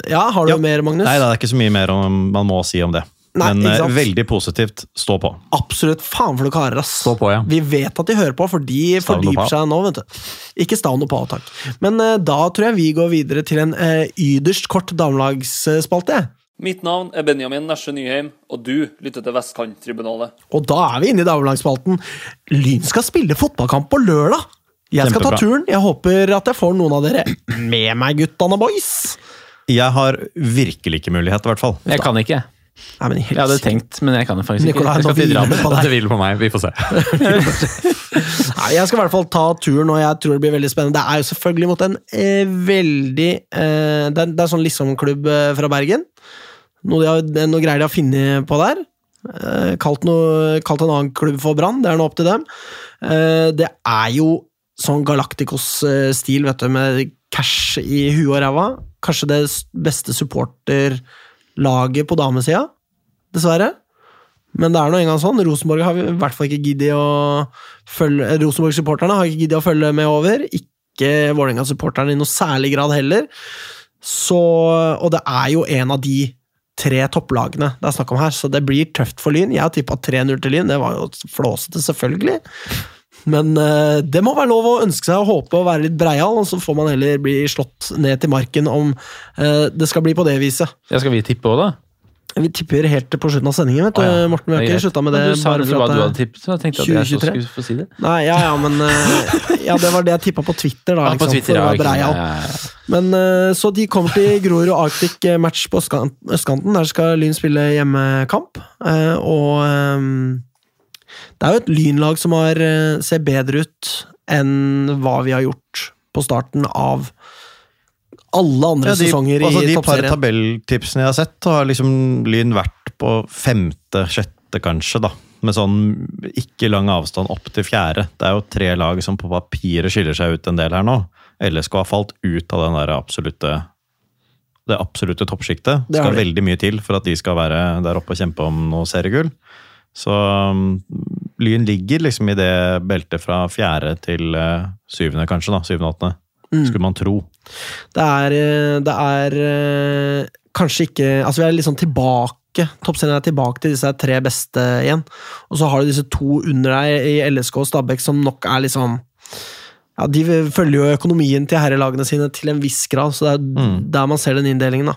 ja, har du Ja. mer, Magnus? Nei, det er ikke så mye mer om, man må si om det. Nei, men eh, veldig positivt. Stå på. Absolutt. Faen for noen karer, ass. Stå på, ja. Vi vet at de hører på, for de Stavn fordyper seg nå, vet du. Ikke stav og på, takk. Men eh, da tror jeg vi går videre til en eh, yderst kort damelagsspalte. Mitt navn er Benjamin Nesje Nyheim, og du lytter til Vestkanttribunalet. Og da er vi inne i damelagsspalten. Lyn skal spille fotballkamp på lørdag! Jeg skal ta turen. Jeg håper at jeg får noen av dere med meg, guttene boys. Jeg har virkelig ikke mulighet, i hvert fall. Jeg kan ikke. Nei, men Jeg hadde tenkt, men jeg kan det faktisk ikke. Nikolai, Jeg nå skal på deg. Det hviler på meg. Vi får se. Nei, jeg skal i hvert fall ta turen, og jeg tror det blir veldig spennende. Det er jo selvfølgelig mot en eh, veldig eh, Det er, det er sånn Lissom-klubb eh, fra Bergen. Noe, de har, det er noe greier de har funnet på der. Eh, kalt, noe, kalt en annen klubb for Brann. Det er nå opp til dem. Eh, det er jo sånn Galacticos-stil, vet du, med cash i huet og ræva. Kanskje det beste beste supporterlaget på damesida, dessverre. Men det er nå engang sånn. Rosenborg har i hvert fall ikke giddet å følge Rosenborg-supporterne har ikke giddet å følge med over. Ikke Vålerenga-supporterne i noe særlig grad heller. Så, og det er jo en av de tre topplagene det er snakk om her, så det blir tøft for Lyn. Jeg har tippa 3-0 til Lyn. Det var jo flåsete, selvfølgelig. Men eh, det må være lov å ønske seg å håpe og være litt breial, og så får man heller bli slått ned til marken om eh, det skal bli på det viset. Ja, skal vi tippe òg, da? Vi tipper helt på slutten av sendingen, vet du. oh, ja. Morten. Vi har ikke slutta med det. Men Du sa bare for hva du hadde tippet, så jeg tenkte at jeg skulle få si det. Nei, ja, ja, men eh, Ja, det var det jeg tippa på Twitter, da. På liksom, Twitter, for å være breial. Ja. Men Så de kommer til Grorud Arctic match på østkanten. Der skal Lyn spille hjemmekamp. Og det er jo et lynlag som har, eh, ser bedre ut enn hva vi har gjort på starten av alle andre Ja, de, sesonger altså, i de par tabelltipsene jeg har sett, har liksom Lyn vært på femte, sjette kanskje, da. Med sånn ikke lang avstand opp til fjerde. Det er jo tre lag som på papiret skiller seg ut en del her nå. LSK har falt ut av den der absolutte det absolutte toppsjiktet. Det skal veldig mye til for at de skal være der oppe og kjempe om noe seriegull. Så um, Lyn ligger liksom i det beltet fra fjerde til eh, syvende, kanskje. da, Syvende, åttende. Mm. Skulle man tro. Det er, eh, det er eh, kanskje ikke Altså, vi er litt sånn tilbake. Toppserien er tilbake til disse tre beste igjen. Og så har du disse to under deg i LSK og Stabæk som nok er liksom ja, De følger jo økonomien til herrelagene sine til en viss grad, så det er Mm. der man ser den inndelingen. da.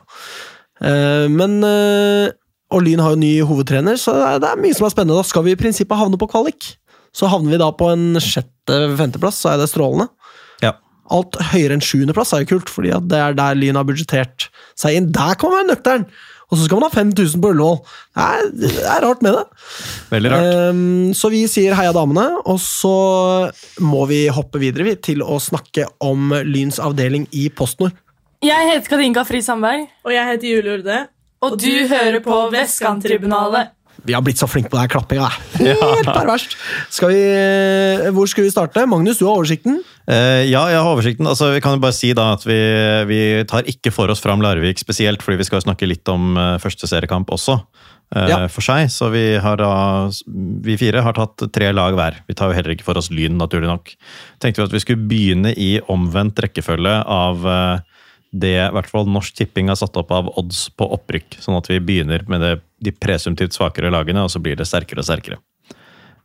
Men Og Lyn har jo ny hovedtrener, så det er, mye som er spennende. Da skal vi i prinsippet havne på kvalik. Så havner vi da på en sjette-femteplass, så er det strålende. Ja. Alt høyere enn sjuendeplass er jo kult, fordi det er der Lyn har budsjettert seg inn. Der kan man være nøktern! Og så skal man ha 5000 på Ullevål! Det er, det er rart med det. Veldig rart. Um, så vi sier heia damene, og så må vi hoppe videre vi, til å snakke om Lyns avdeling i PostNord. Jeg heter Katinka Fri Sandberg, Og jeg heter Julie Urde. Og du hører på Vestkanttribunalet. Vi har blitt så flinke på den klappinga. Helt perverst! Skal vi, hvor skal vi starte? Magnus, du har oversikten. Uh, ja, jeg har oversikten. Altså, vi kan jo bare si da at vi, vi tar ikke for oss fram Larvik spesielt, fordi vi skal snakke litt om uh, første seriekamp også. Uh, Ja. For seg, så vi, har da, vi fire har tatt tre lag hver. Vi tar jo heller ikke for oss Lyn, naturlig nok. Tenkte vi at vi skulle begynne i omvendt rekkefølge av eh, det i hvert fall Norsk Tipping har satt opp av odds på opprykk. Sånn at vi begynner med det, de presumptivt svakere lagene, og så blir det sterkere og sterkere.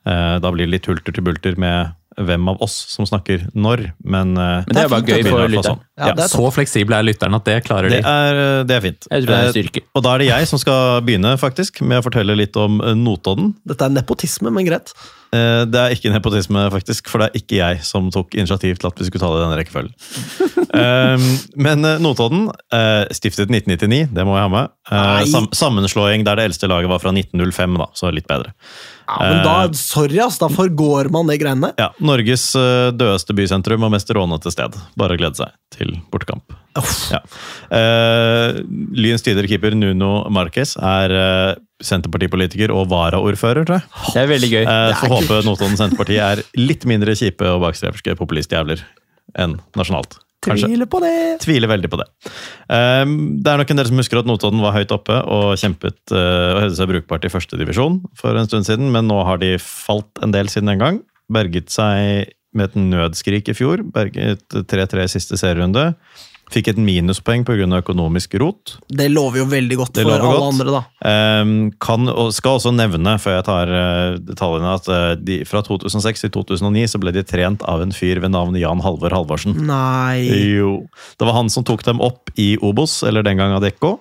Eh, Da blir det litt hulter til bulter med hvem av oss som snakker når, men eh, Men det er bare gøy for lytteren. sånn. Ja, det Så fleksibel er lytteren at det klarer Det de. er, eh, det er fint. Jeg tror det er en. Og da er det jeg som skal begynne, faktisk, med å fortelle litt om Notodden. Dette er nepotisme, men greit. Eh, Det er ikke en nepotisme, faktisk, for det er ikke jeg som tok initiativ til at vi skulle ta det i denne rekkefølgen. um, men eh, Notodden, uh, stiftet 1999, det må jeg ha med. Uh, sam sammenslåing der det eldste laget var fra 1905, da, så litt bedre. Ja, men da, sorry, ass, da forgår man de greiene. Ja, Norges eh, dødeste bysentrum og mest rånete sted. Bare å glede seg til bortekamp. Ja. Uh, Lyns tidligere keeper Nuno Marquez er uh, Senterpartipolitiker og varaordfører, tror jeg. Det er veldig gøy. Uh, så håper håpe Notodden Senterparti er litt mindre kjipe og bakstreverske populistjævler enn nasjonalt. Tviler på det. Tviler veldig på det. Um, det er nok en del som husker at Notodden var høyt oppe og kjempet uh, og høyde seg brukbart i førstedivisjon for en stund siden, men nå har de falt en del siden den gang. Berget seg med et nødskrik i fjor. Berget 3-3 i siste serierunde. Fikk et minuspoeng pga. økonomisk rot. Det lover jo veldig godt Det for alle godt. andre, da. Um, kan, og skal også nevne, før jeg tar uh, detaljene, at uh, de, fra 2006 til 2009 så ble de trent av en fyr ved navn Jan Halvor Halvorsen. Nei Jo. Det var han som tok dem opp i Obos, eller den gang Adecco.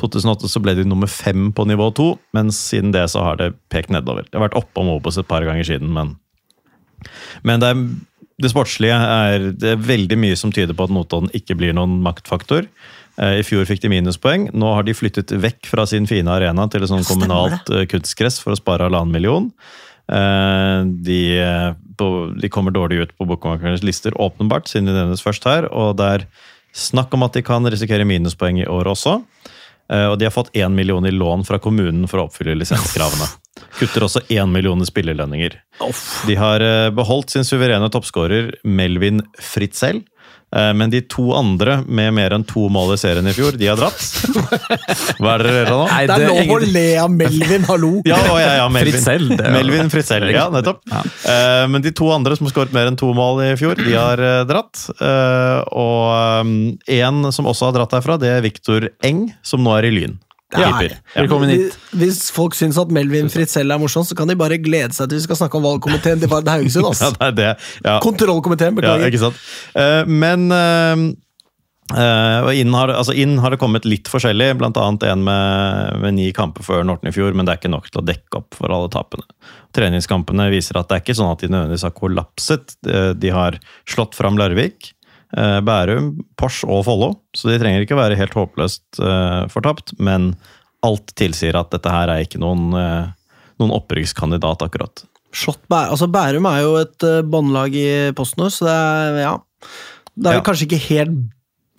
2008 så ble de nummer fem på nivå to, men siden det så har det pekt nedover. Det har vært oppom Obos et par ganger siden, men Men det, er, det sportslige er det er veldig mye som tyder på at Notodden ikke blir noen maktfaktor. Eh, I fjor fikk de minuspoeng. Nå har de flyttet vekk fra sin fine arena til et sånn kommunalt eh, kunstgress for å spare halvannen million. Eh, De, de kommer dårlig ut på bokmakernes lister, åpenbart, siden de nevnes først her. Og det er snakk om at de kan risikere minuspoeng i år også. Og de har fått én million i lån fra kommunen for å oppfylle lisenskravene. Kutter også én million spillerlønninger. De har eh, beholdt sin suverene toppskårer Melvin Fritzel. eh, Men de to andre med mer enn to mål i serien i fjor, de har dratt. Hva er det dere nå? Nei, Det er lov å le av Melvin, hallo! Ja, og ja, ja, Melvin. Fritzel, det er- Melvin Fritzell, ja, nettopp. Ja. men de to andre som har skåret mer enn to mål i fjor, de har eh, dratt. Eh, og én som også har dratt herfra, det er Viktor Eng, som nå er i Lyn. Ja. Velkommen hit. Hvis folk syns at Melvin Fritzel er morsom, så kan de bare glede seg til vi skal snakke om valgkomiteen til Vard Haugesund. Ja, det er det. Ja. Kontrollkomiteen, Ja, ikke sant? Uh, men uh, eh, inn, har, altså inn har det kommet litt forskjellig, blant annet en med, med ni kamper før Norton i fjor, men det er ikke nok til å dekke opp for alle tapene. Treningskampene viser at det er ikke sånn at de nødvendigvis har kollapset. De, de har slått fram Larvik, eh, Bærum, Pors og Follo, så de trenger ikke være helt håpløst eh, fortapt, men alt tilsier at dette her er ikke noen, eh, noen opprykkskandidat akkurat. Shot Bæ altså, Bærum er jo et båndlag i PostNord, så det er ja. Det er Ja. kanskje ikke helt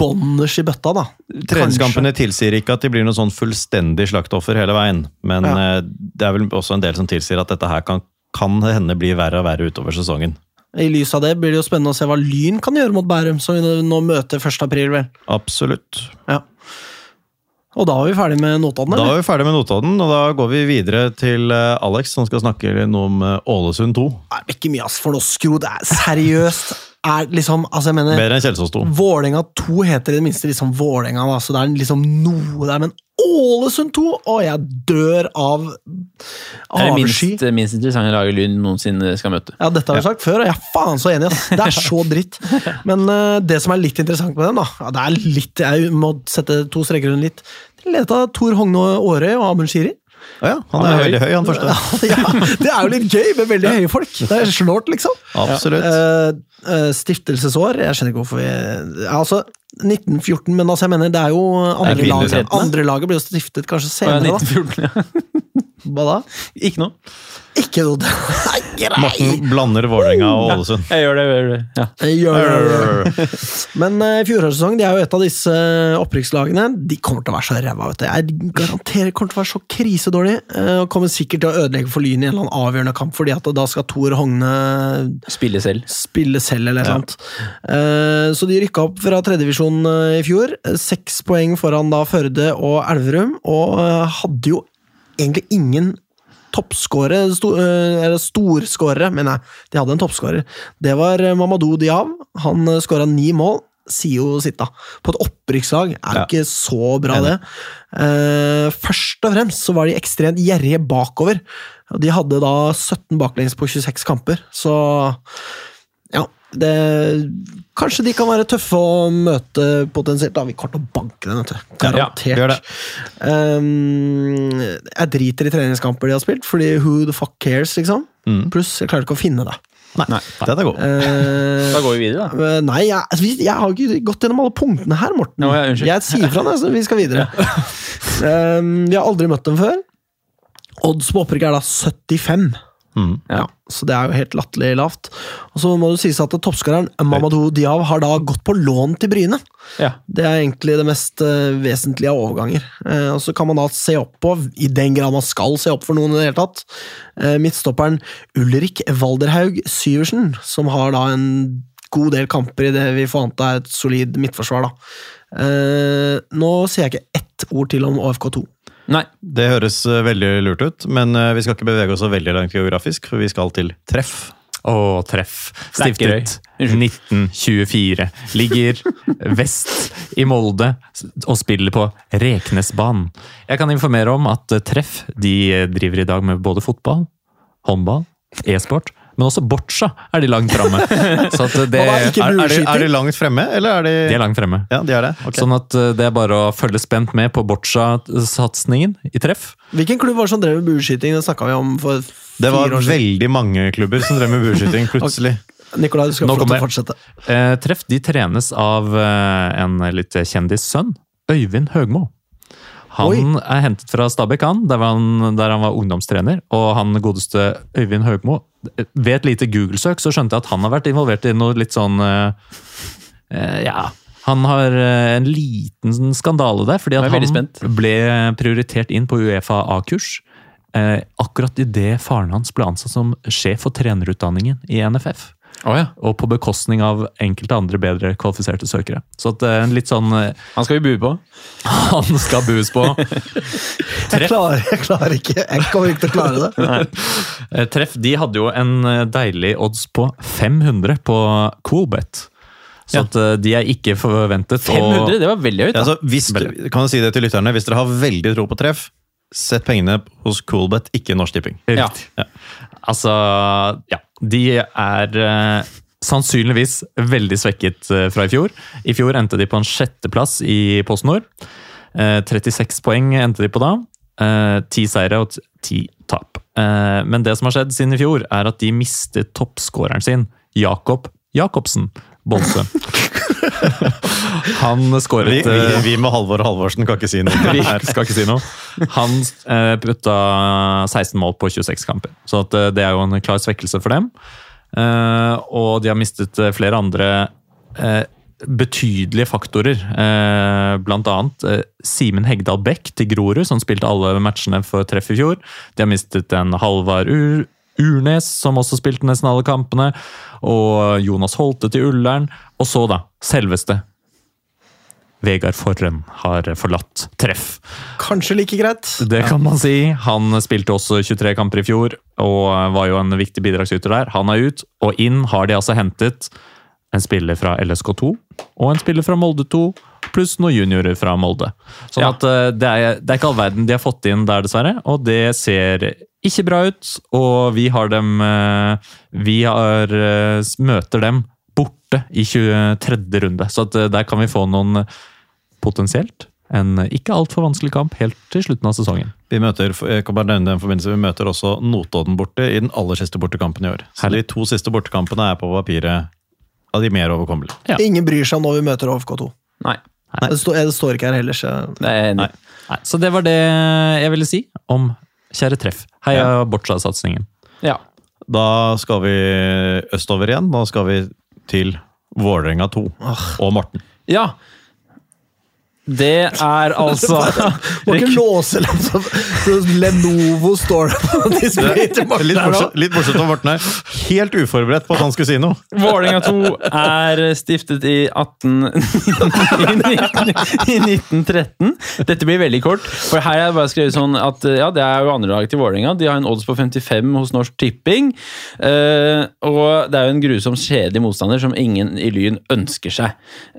bånders i bøtta, da. Treningskampene tilsier ikke at de blir noe sånn fullstendig slaktoffer hele veien, men Ja. eh, det er vel også en del som tilsier at dette her kan, kan hende bli verre og verre utover sesongen. I lys av det blir det jo spennende å se hva Lyn kan gjøre mot Bærum, som vi nå- møter 1. april, vel. Absolutt. Ja. Og da var vi ferdig med Notodden, Da eller? er vi ferdig med Notodden, og da går vi videre til eh, Alex, som skal snakke noe om eh, Ålesund 2. Nei, ikke mye, ass, for noe skro. Det er seriøst. Er liksom, altså jeg mener Bedre enn Kjelsås 2. Vålerenga 2 heter i det minste liksom Vålerenga, da, så det er liksom noe der. Men Ålesund 2! Å, jeg dør av avsky. Det er det minst, minst interessante laget Lyn noensinne skal møte. Ja, dette har vi sagt før, og jeg er faen så enig. ass. Det er så dritt. Men uh, det som er litt interessant med den, da ja, det er litt, Jeg må sette to streker under litt. Av Tor Hogne Aarøy og Amund Shiri. Ja, han er veldig høy, han første. Ja, det er jo litt gøy med veldig høye folk. Det er slårt, liksom. Absolutt. Eh, uh, stiftelsesår Jeg skjønner ikke hvorfor vi ja, Altså, 1914, men altså, jeg mener, det er jo andre kvinnelige laget. Andre laget ble jo stiftet kanskje senere, ja, 1914, da. 1914, ja. Hva da? Ikke noe. Ikke noe Nei, grei! Morten blander Vålerenga og Ålesund. Jeg gjør det. Jeg gjør det. Ja. Jeg gjør det. Men uh, fjorårets de er jo et av disse eh, opprykkslagene. De kommer til å være så ræva. vet du. Jeg garanterer kommer til å være så krisedårlig. Uh, og kommer sikkert til å ødelegge for Lyn i en eller annen avgjørende kamp, fordi at da skal Tor Hogne Spille selv. spille selv, eller noe sånt. Eh, Så de rykka opp fra tredjevisjon i fjor. Eh, Seks poeng foran da Førde og Elverum, og eh, hadde jo egentlig ingen toppskårere, sto, eh, eller storskårere, mener jeg. De hadde en toppskårer. Det var eh, Mamadou Diav. Han skåra ni mål. sier jo sitt, da. På et opprykkslag er det Ja. ikke så bra, det. Eh, først og fremst så var de ekstremt gjerrige bakover. De hadde da 17 baklengs på 26 kamper, så. Det, kanskje de kan være tøffe å møte potensielt. Da vi kommer til å banke dem, vet du. Garantert. Ja. Um, jeg driter i treningskamper de har spilt, fordi who the fuck cares, liksom. Mm. Pluss, jeg klarer ikke å finne det. Nei, den er god. Uh, Da går vi videre, da. Eh, Nei, jeg, altså, vi- jeg har ikke gått gjennom alle punktene her, Morten. No, jeg, jeg sier fra så vi skal videre. Um, vi har aldri møtt dem før. Odds på opprykk er da 75. Mm. Ja, så det er jo helt latterlig lavt. Og så må det sies at toppskåreren Mamadou Diaw har da gått på lån til Bryne. Ja. Det er egentlig det mest eh, vesentlige av overganger. Eh, og så kan man da se opp på, i den grad man skal se opp for noen i det hele tatt, eh, midtstopperen Ulrik Valderhaug Syversen, som har da en god del kamper i det vi får anta er et solid midtforsvar. da. Nå sier jeg ikke ett ord til om OFK2. Nei. Det høres eh, veldig lurt ut, men eh, vi skal ikke bevege oss så veldig langt geografisk, for vi skal til treff. Å, treff. Stiftet 1924. Ligger vest i Molde og spiller på Reknesbanen. Jeg kan informere om at Treff de driver i dag med både fotball, håndball, e-sport, men også boccia er de langt framme. Så at det, Er, er, de, er de langt fremme, eller er de de er langt fremme. Ja, de er det. Okay. Sånn at eh, det er bare å følge spent med på boccia-satsingen i treff. Hvilken klubb var det som drev med bueskyting? Det snakka vi om for det var fire år siden. veldig mange klubber som drev med bueskyting plutselig. Nikolai, du skal Nå få lov til å det. fortsette. Eh, treff de trenes av eh, en litt kjendis sønn, Øyvind Høgmo. Han er hentet fra Stabæk, han, der, han, der han var ungdomstrener. Og han godeste Øyvind Høgmo Ved et lite Google-søk så skjønte jeg at han har vært involvert i noe litt sånn uh, uh, Ja. Han har eh, en liten skandale der, fordi han ble prioritert inn på Uefa A-kurs. Eh, akkurat idet faren hans ble ansatt som sjef for trenerutdanningen i NFF Å ja. og på bekostning av enkelte andre bedre kvalifiserte søkere. Så at det er litt sånn uh, Han skal vi bue på. Han skal bues på. Jeg klarer, jeg klarer ikke Jeg kommer ikke til å klare det. Eh, Treff de hadde jo en deilig odds på 500 på Coolbet. Så Ja. at de er ikke forventet å 500, det var veldig høyt. Ja, altså, hvis, kan du si det til lytterne, hvis dere har veldig tro på treff, sett pengene hos Coolbet, ikke Norsk Tipping. Ja. Altså, ja. De er eh, sannsynligvis veldig svekket eh, fra i fjor. I fjor endte de på en sjetteplass i PostNord. Eh, 36 poeng endte de på da. Eh, Ti seire og ti tap. Eh, men det som har skjedd siden i fjor, er at de mistet toppskåreren sin, Jakob Jacobsen. Bolsø. Han skåret vi, vi, vi med Halvor Halvorsen kan ikke si noe. vi skal ikke si noe. Han eh, putta 16 mål på 26 kamper, så at, eh, det er jo en klar svekkelse for dem. Eh, og de har mistet eh, flere andre eh, betydelige faktorer. Eh, blant annet eh, Simen Hegdal Bech til Grorud, som spilte alle matchene for treff i fjor. De har mistet en Halvard Ur Urnes, som også spilte nesten alle kampene. Og Jonas Holte til Ullern. Og så, da, selveste Vegard Forren har forlatt treff. Kanskje like greit. Det kan man si. Han spilte også 23 kamper i fjor og var jo en viktig bidragsyter der. Han er ut, og inn har de altså hentet en spiller fra LSK2 og en spiller fra Molde 2, pluss noen juniorer fra Molde. Sånn Ja. at eh, det er, det er ikke all verden de har fått inn der, dessverre, og det ser ikke bra ut. Og vi har dem eh, Vi har, eh, møter dem borte i 23. runde, så at der kan vi få noen potensielt en ikke altfor vanskelig kamp helt til slutten av sesongen. Vi møter, jeg kan bare nevne den forbindelse, vi møter også Notodden borte i den aller siste bortekampen i år. Så Herlig. de to siste bortekampene er på papiret av de mer overkommelige. Ja. Ingen bryr seg om når vi møter HFK2. Nei. Det, står- det står ikke her heller, så Nei. Nei, så det var det jeg ville si om kjære treff. Heia Ja. Boccia-satsingen. Ja. Da skal vi østover igjen. Da skal vi til Vålerenga 2 og Morten. ja. Det er altså Må ikke låse liksom Lenovo står der på displayet til Morten Litt morsomt, om Morten her. Helt uforberedt på at han skulle si noe. Vålerenga 2 er stiftet i 18... i 1913. Dette blir veldig kort, for her har jeg bare skrevet sånn at ja, det er jo andre lag til Vålerenga. De har en odds på 55 hos Norsk Tipping. eh, og det er jo en grusom kjedelig motstander som ingen i Lyn ønsker seg.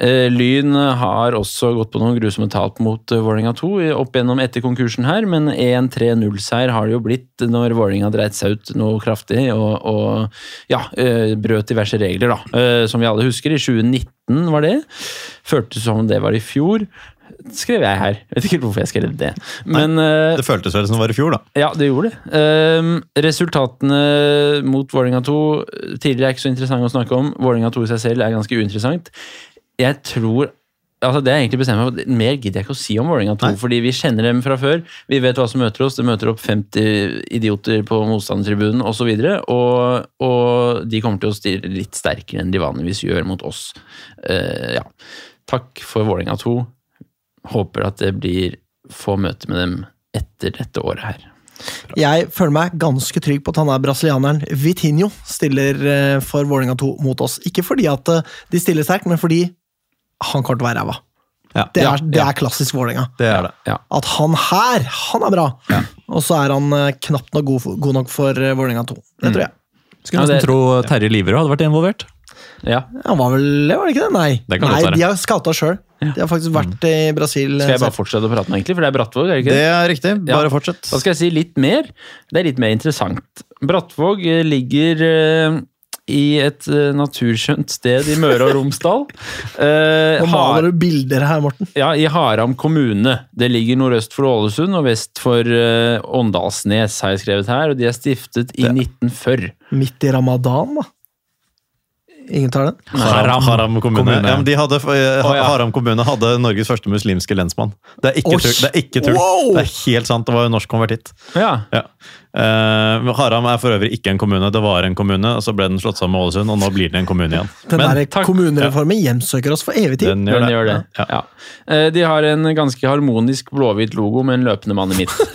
Eh, Lyn har også gått på noen grusomme tap mot uh, Vålerenga 2 opp gjennom etter konkursen her, men 1-3-0-seier har det jo blitt når Vålerenga dreit seg ut noe kraftig og, og ja, eh, brøt diverse regler, da. Eh, som vi alle husker. I 2019 var det. Føltes som det var i fjor. Skrev jeg her. Jeg vet ikke hvorfor jeg skrev det. Men Nei, Det føltes vel som det var i fjor, da. ja, det gjorde det. Ehm, resultatene mot Vålerenga 2 tidligere er ikke så interessant å snakke om. Vålerenga 2 i seg selv er ganske uinteressant. Jeg tror altså Det er egentlig bestemt meg for, Mer gidder jeg ikke å si om Vålerenga 2, Nei. fordi vi kjenner dem fra før. Vi vet hva som møter oss. Det møter opp 50 idioter på motstandertribunen osv. Og, og, og de kommer til å stille litt sterkere enn de vanligvis gjør mot oss. Uh, ja. Takk for Vålerenga 2. Håper at det blir få møter med dem etter dette året her. Jeg føler meg ganske trygg på at han er brasilianeren Vitinho stiller eh, for Vålerenga 2 mot oss. Ikke fordi at eh, de stiller sterkt, men fordi han kommer til å være ræva. Ja, Det, ja, er- det er klassisk Vålerenga. det er det. At han her, han er bra! Og så er han eh, knapt nok god, god nok for uh, Vålerenga 2. Det tror jeg. Skulle Ja, nesten tro Terje Liverød hadde vært involvert. Ja. Han var vel det, var det ikke det? Nei. Det kan Nei godt være. de har scouta sjøl. De har faktisk vært i Brasil. Skal jeg eh, bare fortsette å prate nå, egentlig? For det er Brattvåg, er det ikke Det det? er riktig. Ja. Bare fortsett. Da skal jeg si litt mer. Det er litt mer interessant. Brattvåg eh, ligger eh, i et eh, naturskjønt sted i Møre og Romsdal. Eh, Nå maler du bilder her, Morten. ja, I Haram kommune. Det ligger nordøst for Ålesund og vest for eh, Åndalsnes, har jeg skrevet her. Og de er stiftet i 1940. Midt i ramadan, da. Ingen tar den? Haram, Haram kommune. kommune. Ja, men de hadde, eh. Haram kommune hadde Norges første muslimske lensmann. Det er ikke tull. Det er, ikke tull. Wow! Det er helt sant. Det var jo norsk konvertitt. Ja. Ja. Uh, Haram er for øvrig ikke en kommune. Det var en kommune, og så ble den slått sammen med Ålesund, og nå blir den en kommune igjen. Den Men der kommunereformen hjemsøker oss for evig tid. den Den gjør det. gjør det. Ja. Ja. Eh, De har en ganske harmonisk blåhvit logo med en løpende mann i midten.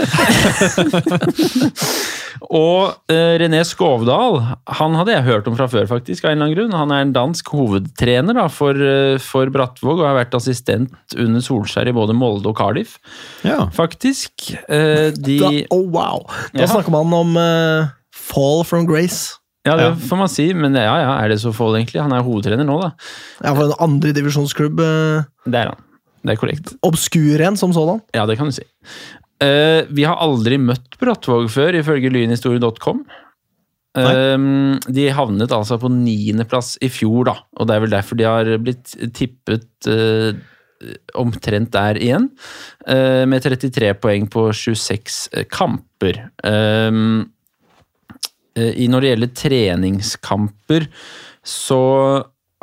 Og uh, René Skovdal han hadde jeg hørt om fra før, faktisk. av en eller annen grunn. Han er en dansk hovedtrener da, for, uh, for Brattvåg og har vært assistent under Solskjær i både Molde og Cardiff, Ja. faktisk. Uh, De Da, oh, wow! Da Ja. snakker man om fall from grace. Ja, det får man si, men ja, ja, er det så fall, egentlig? Han er hovedtrener nå, da. Ja, for en andredivisjonsklubb. Det er han. Det er korrekt. obskur en som sådan. Ja, det kan du si. Eh, vi har aldri møtt Brattvåg før, ifølge lynhistorie.com. Um, de havnet altså på niendeplass i fjor, da, og det er vel derfor de har blitt tippet uh, omtrent der igjen, Uh, med 33 poeng på 26 kamper. Um, når det gjelder treningskamper, så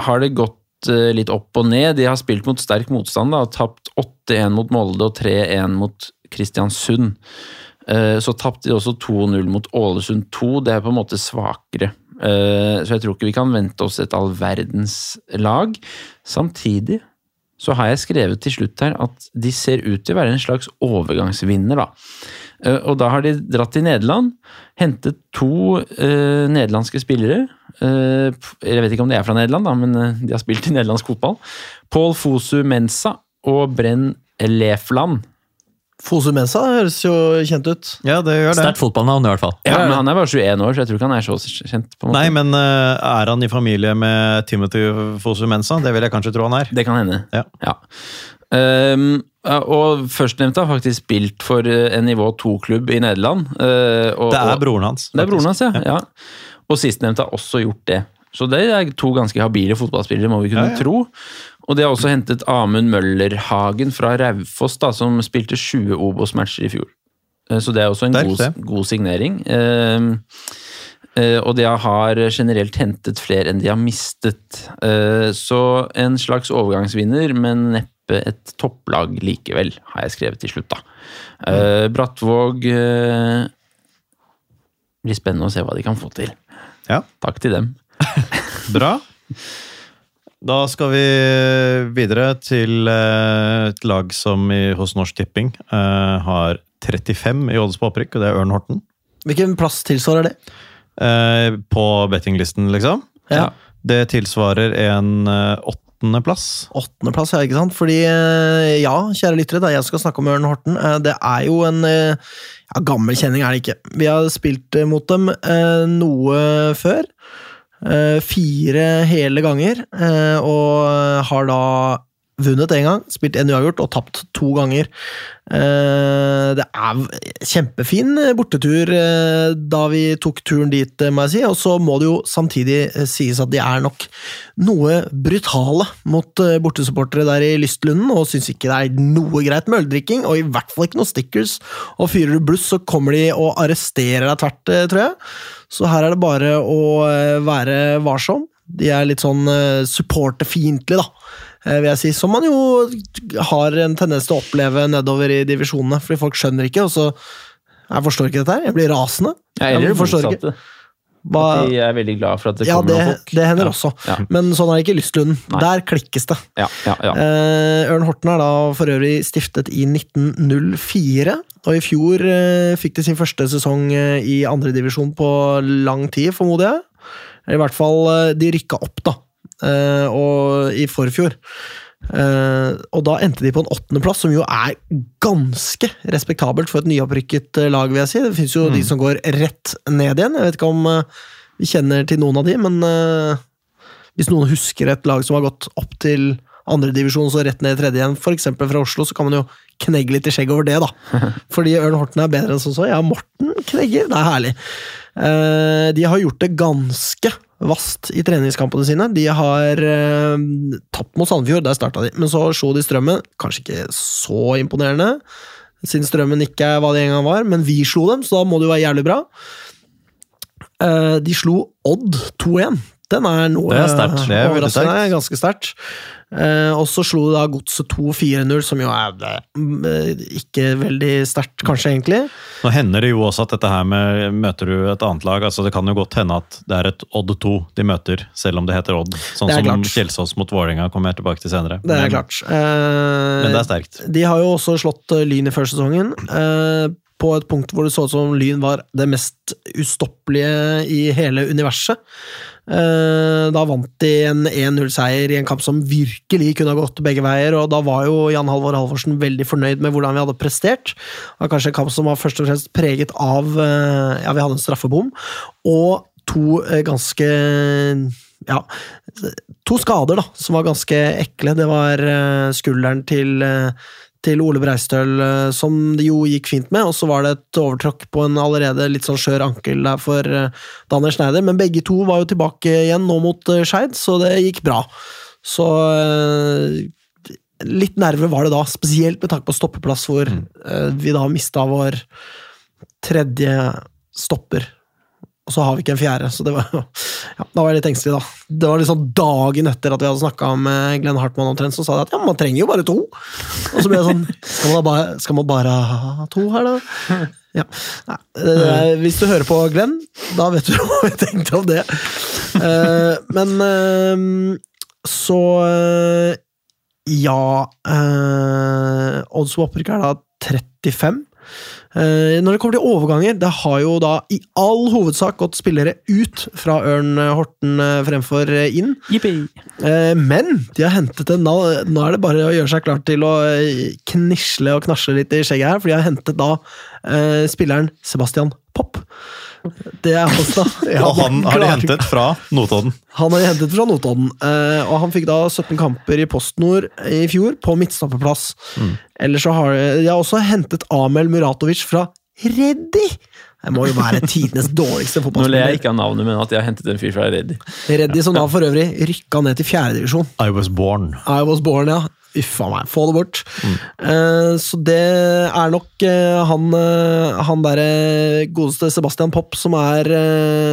har det gått litt opp og ned. De har spilt mot sterk motstand da, og tapt 8-1 mot Molde og 3-1 mot Kristiansund. Eh, Så tapte de også 2-0 mot Ålesund 2. Det er på en måte svakere. Eh, Så jeg tror ikke vi kan vente oss et all verdens lag. Samtidig så har jeg skrevet til slutt her at de ser ut til å være en slags overgangsvinner, da. Eh, Og da har de dratt til Nederland, hentet to eh, nederlandske spillere. Eh, jeg vet ikke om de er fra Nederland, da, men de har spilt i nederlandsk fotball. Paul Fosu Mensa og Brenn Lefland. Fosu Mensa høres jo kjent ut. ja, det gjør det. Sterkt fotballnavn, i hvert fall. Ja, men Han er bare 21 år, så jeg tror ikke han er så kjent. på en måte. Nei, men uh, er han i familie med Timothy Fosu Mensa? Det vil jeg kanskje tro han er. Det kan hende. Ja. ja. Um, og førstnevnte har faktisk spilt for eh, en nivå 2-klubb i Nederland. Uh, og, Det er broren hans. Det er broren faktisk. hans, ja. ja. Og sistnevnte har også gjort det. Så det er to ganske habile fotballspillere, må vi kunne Ja, ja. tro. Og de har også hentet Amund Møllerhagen fra Raufoss, da, som spilte 20 Obos-matcher i fjor. Eh, Så det er også en Sterkt, god, god signering. Ehm, eh, og de har generelt hentet flere enn de har mistet. Eh, Så en slags overgangsvinner, men neppe et topplag likevel, har jeg skrevet til slutt, da. Brattvåg det blir spennende å se hva de kan få til. Ja. Takk til dem. Bra. Da skal vi videre til eh, et lag som i, hos Norsk Tipping eh, har 35 i odds på opprykk, og det er Ørn Horten. Hvilken plass tilsvarer det? Eh, på bettinglisten, liksom. Ja. Det tilsvarer en eh, åttendeplass. Åttendeplass, ja, ikke sant? Fordi, ja, kjære lyttere, da jeg skal snakke om Ørn Horten. Det er jo en ja, gammel kjenning, er det ikke. Vi har spilt mot dem eh, noe før. Eh, Fire hele ganger, eh, og har da vunnet én gang, spilt én uavgjort og tapt to ganger. Eh, Det er kjempefin bortetur eh, da vi tok turen dit, eh, må jeg si. Og så må det jo samtidig eh, sies at de er nok noe brutale mot eh, bortesupportere der i Lystlunden, og syns ikke det er noe greit med øldrikking, og i hvert fall ikke noe stickers. Og fyrer du bluss, så kommer de og arresterer deg tvert, eh, tror jeg. Så her er det bare å eh, være varsom. De er litt sånn eh, supporterfiendtlige, da, eh, vil jeg si. Som man jo har en tendens til å oppleve nedover i divisjonene, fordi folk skjønner ikke, og så Jeg forstår ikke dette her. Jeg blir rasende. Jeg, Jeg forstår ikke. Hva, At de er veldig glad for at det ja, kommer det, noen folk. det hender Ja. også. Ja. Men sånn er det ikke i Lystlunden. Der klikkes det. Ja, ja, ja. Eh, Ørn Horten er da for øvrig stiftet i 1904, og i fjor eh, fikk de sin første sesong eh, i andredivisjon på lang tid, formoder jeg. I hvert fall, eh, de rykka opp, da, eh, og i forfjor. Eh, og da endte de på en åttendeplass, som jo er ganske respektabelt for et nyopprykket eh, lag, vil jeg si. Det fins jo de som går rett ned igjen. Jeg vet ikke om eh, vi kjenner til noen av de, men eh, hvis noen husker et lag som har gått opp til andredivisjon og så rett ned i tredje igjen, f.eks. fra Oslo, så kan man jo knegge litt i skjegget over det, da. Fordi Ørn Horten er bedre enn som så. Ja, Morten knegger. Det er herlig. Eh, de har gjort det ganske vast i treningskampene sine. De har eh, tapt mot Sandefjord, der starta de, men så slo de Strømmen. Kanskje ikke så imponerende, siden Strømmen ikke er hva de en gang var, men vi slo dem, så da må det jo være jævlig bra. Eh, de slo Odd 2-1. Den er noe Det er sterkt. Det er overraskende. Ganske sterkt. Eh, og så slo da Godset 2-4-0, som jo er det, ikke veldig sterkt, kanskje, egentlig. Nå hender det jo også at dette her med Møter du et annet lag altså Det kan jo godt hende at det er et Odd 2 de møter, selv om det heter Odd. Sånn som klart. Kjelsås mot Vålerenga kommer jeg tilbake til senere. Det er men, klart. Eh, men det er sterkt. De har jo også slått eh, Lyn i første sesongen. eh, på et punkt hvor det så ut som Lyn var det mest ustoppelige i hele universet. Eh, Da vant de en 1-0-seier i en kamp som virkelig kunne ha gått begge veier, og da var jo Jan Halvor Halvorsen veldig fornøyd med hvordan vi hadde prestert. Det var kanskje en kamp som var først og fremst preget av eh, Ja, vi hadde en straffebom, og to eh, ganske ja, to skader da, som var ganske ekle. Det var skulderen til, til Ole Breistøl, eh, som det jo gikk fint med, og så var det et overtråkk på en allerede litt sånn skjør ankel der for eh, Daniel Schneider, men begge to var jo tilbake igjen nå mot eh, Skeid, så det gikk bra. Så litt nerver var det da, spesielt med tanke på stoppeplass, hvor eh, vi da mista vår tredje stopper. Og så har vi ikke en fjerde, så det var jo ja, Da var jeg litt engstelig, da. Det var liksom dagen etter at vi hadde snakka med Glenn Hartmann omtrent, så sa de at ja, man trenger jo bare to. Og så ble jeg sånn Skal man, bare, skal man bare ha to her, da? Ja. Nei, eh, hvis du hører på Glenn, da vet du hva vi tenkte om det. Eh, men eh, så eh, Ja eh, Odds er da 35. Eh, når det kommer til overganger, det har jo da i all hovedsak gått spillere ut fra Ørn Horten eh, fremfor eh, inn. Yippie. men de har hentet en Nå er det bare å gjøre seg klar til å eh, knisle og knasje litt i skjegget her, for de har hentet da eh, spilleren Sebastian Popp. Det er altså ja, Og han har de hentet fra Notodden. han har de hentet fra Notodden, eh, og han fikk da 17 kamper i PostNord i fjor, på midtstopperplass. Ellers så har de, de har også hentet Amel Muratovic fra Reddy! Det må jo være tidenes dårligste Nå ler jeg ikke av navnet, men at jeg har hentet en fyr fra Reddy. Reddy som da for øvrig rykka ned til fjerdedivisjon. I was born. I was born, ja. Uffa meg, få det bort. Eh, så det er nok uh, han, uh, han derre godeste Sebastian Popp som er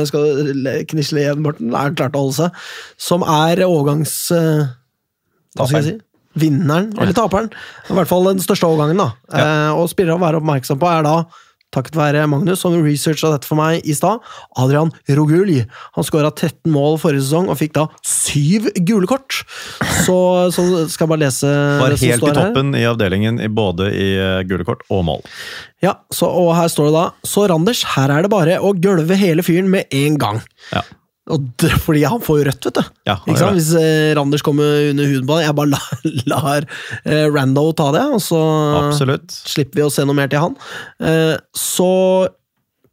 Skal knisle igjen, Morten? Er klart å holde seg. Som er overgangs... hva skal jeg si? Vinneren, eller taperen. I hvert fall den største overgangen. da. Og spillere å være oppmerksom på er da takket være Magnus, som researcha dette for meg i stad. Adrian Rogulj. Han skåra 13 mål forrige sesong og fikk da syv gule kort. Så, så skal jeg bare lese Var helt i toppen her. i avdelingen både i eh, gule kort og mål. Ja, så, og her står det da Så Randers, her er det bare å gølve hele fyren med en gang. Ja. Det, fordi han får jo rødt, vet du. Ja? Hvis eh, Randers kommer under huden på det. Jeg bare lar, lar eh, Rando ta det, og så Absolutt. slipper vi å se noe mer til han. Eh, så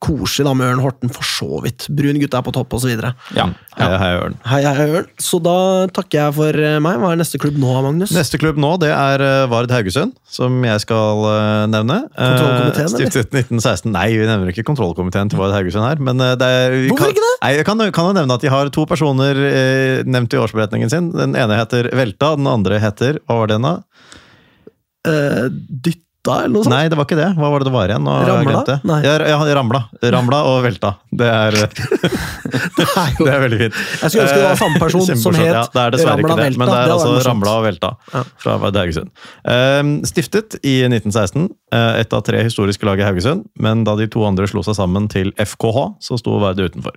koselig da med Ørn Horten, for så vidt. Brun gutt er på topp, osv. Ja. Hei, hei, Ørn. Hei, hei, Ørn. Så da takker jeg for eh, meg. Hva er neste klubb nå, Magnus? Neste klubb nå det er eh, Vard Haugesund, som jeg skal eh, nevne. Kontrollkomiteen, eller? Stiftet 1916. Nei, vi nevner ikke kontrollkomiteen til Vard Haugesund her. Men det er, vi Hvorfor kan, ikke det? Nei, jeg kan, kan jo nevne at de har to personer eh, nevnt i årsberetningen sin. Den ene heter Velta, den andre heter Hva var det da? Uh, sånt? Nei, det var ikke det. Hva var det det var igjen? Ramla? Nei. Ja, Ramla. Ramla og Velta. Det er, Det er jo- det er veldig fint. Jeg skulle ønske det var samme person som het ja, det er dessverre Ramla ikke det, Velta. men det er Det altså. Ramla og Velta fra Haugesund. Ehm, stiftet i 1916, eh, ett av tre historiske lag i Haugesund, men da de to andre slo seg sammen til FKH, så sto Vard utenfor.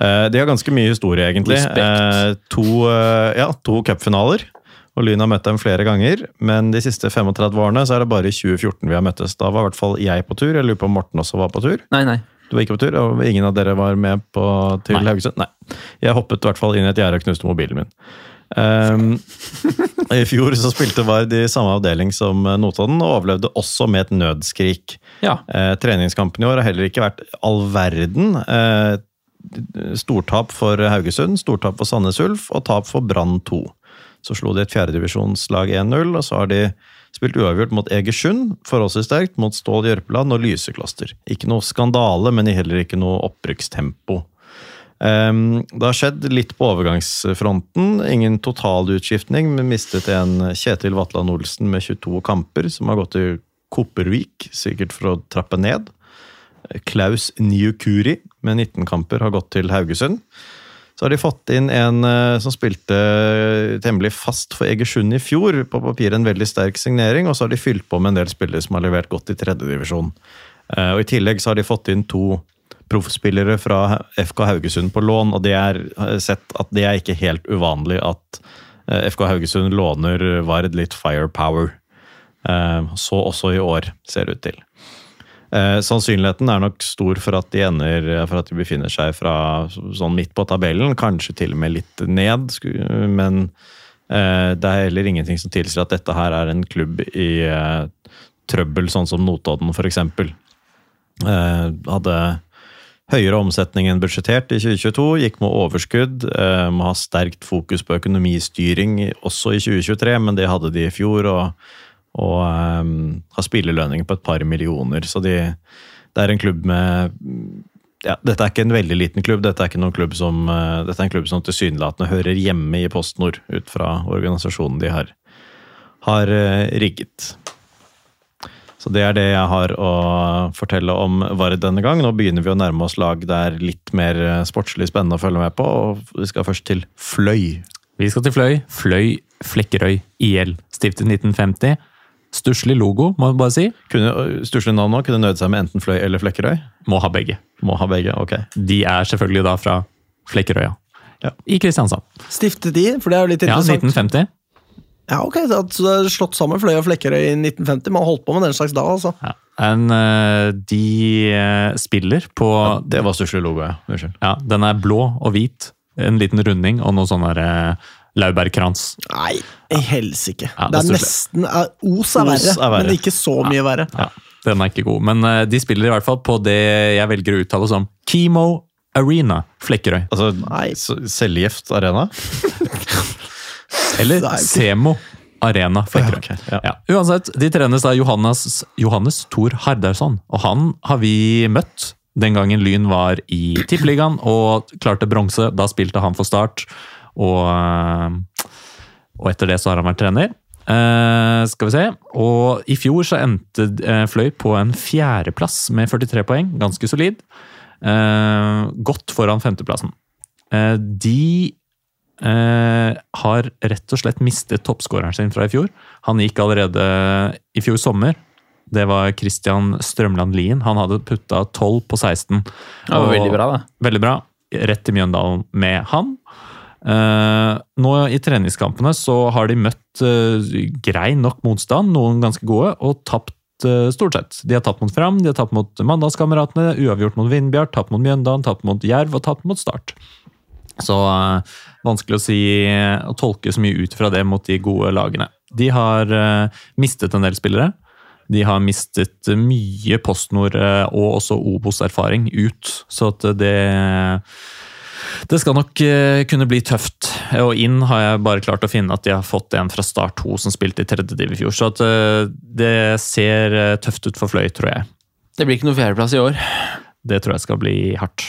Eh, de har ganske mye historie, egentlig. Respekt. Eh, to eh, ja, to cupfinaler. Og Lyn har møtt dem flere ganger, men de siste 35 årene så er det bare i 2014 vi har møttes. Da var i hvert fall jeg på tur. Jeg lurer på om Morten også var på tur. Nei, nei. Du var ikke på tur, og ingen av dere var med på, til Nei. Haugesund? Nei. Jeg hoppet i hvert fall inn i et gjerde og knuste mobilen min. Um, I fjor så spilte Vard i samme avdeling som eh, Notodden, og overlevde også med et nødskrik. Ja. Eh, treningskampen i år har heller ikke vært all verden. Eh, stortap for Haugesund, stortap for Sandnes Ulf og tap for Brann 2. Så slo de et fjerdedivisjonslag 1-0, og så har de spilt uavgjort mot Egersund, forholdsvis sterkt, mot Stål Jørpeland og Lysekloster. Ikke noe skandale, men heller ikke noe opprykkstempo. Ehm, det har skjedd litt på overgangsfronten. Ingen totalutskiftning, men mistet en Kjetil Vatland Olsen med 22 kamper, som har gått til Kopervik, sikkert for å trappe ned. Klaus Niukuri med 19 kamper har gått til Haugesund. Så har de fått inn en eh, som spilte temmelig fast for Egersund i fjor. På papiret en veldig sterk signering, og så har de fylt på med en del spillere som har levert godt i tredjedivisjon. Uh, og I tillegg så har de fått inn to proffspillere fra FK Haugesund på lån, og det er sett at det er ikke helt uvanlig at eh, FK Haugesund låner Vard litt firepower. Eh, så også i år, ser det ut til. Eh, sannsynligheten er nok stor for at de ender For at de befinner seg fra sånn midt på tabellen, kanskje til og med litt ned. Men eh, det er heller ingenting som tilsier at dette her er en klubb i eh, trøbbel, sånn som Notodden f.eks. Eh, hadde høyere omsetning enn budsjettert i 2022, gikk med overskudd. Eh, må ha sterkt fokus på økonomistyring også i 2023, men det hadde de i fjor. og og um, har spillelønninger på et par millioner. Så de, det er en klubb med ja, Dette er ikke en veldig liten klubb, dette er ikke noen klubb som, uh, dette er en klubb som tilsynelatende hører hjemme i PostNord, ut fra organisasjonen de har, har uh, rigget. Så det er det jeg har å fortelle om Vard denne gang. Nå begynner vi å nærme oss lag det er litt mer eh, sportslig spennende å følge med på, og vi skal først til Fløy. Vi skal til Fløy. Fløy Flekkerøy IL. Stiftet 1950. Stusslig logo, må jeg bare si. Kunne, Stusslig navn nå, kunne nøyd seg med enten Fløy eller Flekkerøy? Må ha begge. Må ha begge, ok. De er selvfølgelig da fra Flekkerøya. Ja. I Kristiansand. Stiftet de, for det er jo litt interessant. Ja, 1950. Ja, ok, så det er slått sammen Fløy og Flekkerøy i 1950. Man har holdt på med den slags da, altså. Ja. En, eh, de eh, spiller på Det var stusslig logo, ja. Unnskyld. ja, Den er blå og hvit. En liten runding og noe sånn der eh, laurbærkrans. Nei, i helsike. Ja, det det er nesten Os er Os er verre. men ikke så mye verre. Ja, den er ikke god. Men uh, de spiller i hvert fall på det jeg velger å uttale som Kimo Arena Flekkerøy. Altså, Cellegift Arena? Eller er Semo Arena Flekkerøy. Ja, ok, ja. Ja. Uansett, de trenes av Johannes, Johannes Thor Hardarson, og han har vi møtt den gangen Lyn var i Tippeligaen og klarte bronse. Da spilte han for Start, og, eh, og etter det så har han vært trener. Uh, skal vi se. Og i fjor så endte uh, Fløy på en fjerdeplass med 43 poeng. Ganske solid. Uh, godt foran femteplassen. De har rett og slett mistet toppskåreren sin fra i fjor. Han gikk allerede i fjor sommer Det var Christian Strømland Lien. Han hadde putta 12 på 16. Det var Og- veldig bra, da. Veldig bra. Rett til Mjøndalen med han. Eh, nå i treningskampene så har de møtt uh, grei nok motstand, noen ganske gode, og tapt uh, stort sett. De har tapt mot Fram, de har tapt mot Mandalskameratene, uavgjort mot Vindbjart, tapt mot Mjøndalen, tapt mot Jerv og tapt mot Start. Så vanskelig å si å tolke så mye ut fra det mot de gode lagene. De har mistet en del spillere. De har mistet mye PostNord og også Obos-erfaring ut, så at det det skal nok eh, kunne bli tøft. Og inn har jeg bare klart å finne at de har fått en fra Start 2 som spilte i tredje div i fjor. Så at eh, det ser eh, tøft ut for Fløy, tror jeg. Det blir ikke noe fjerdeplass i år. Det tror jeg skal bli hardt.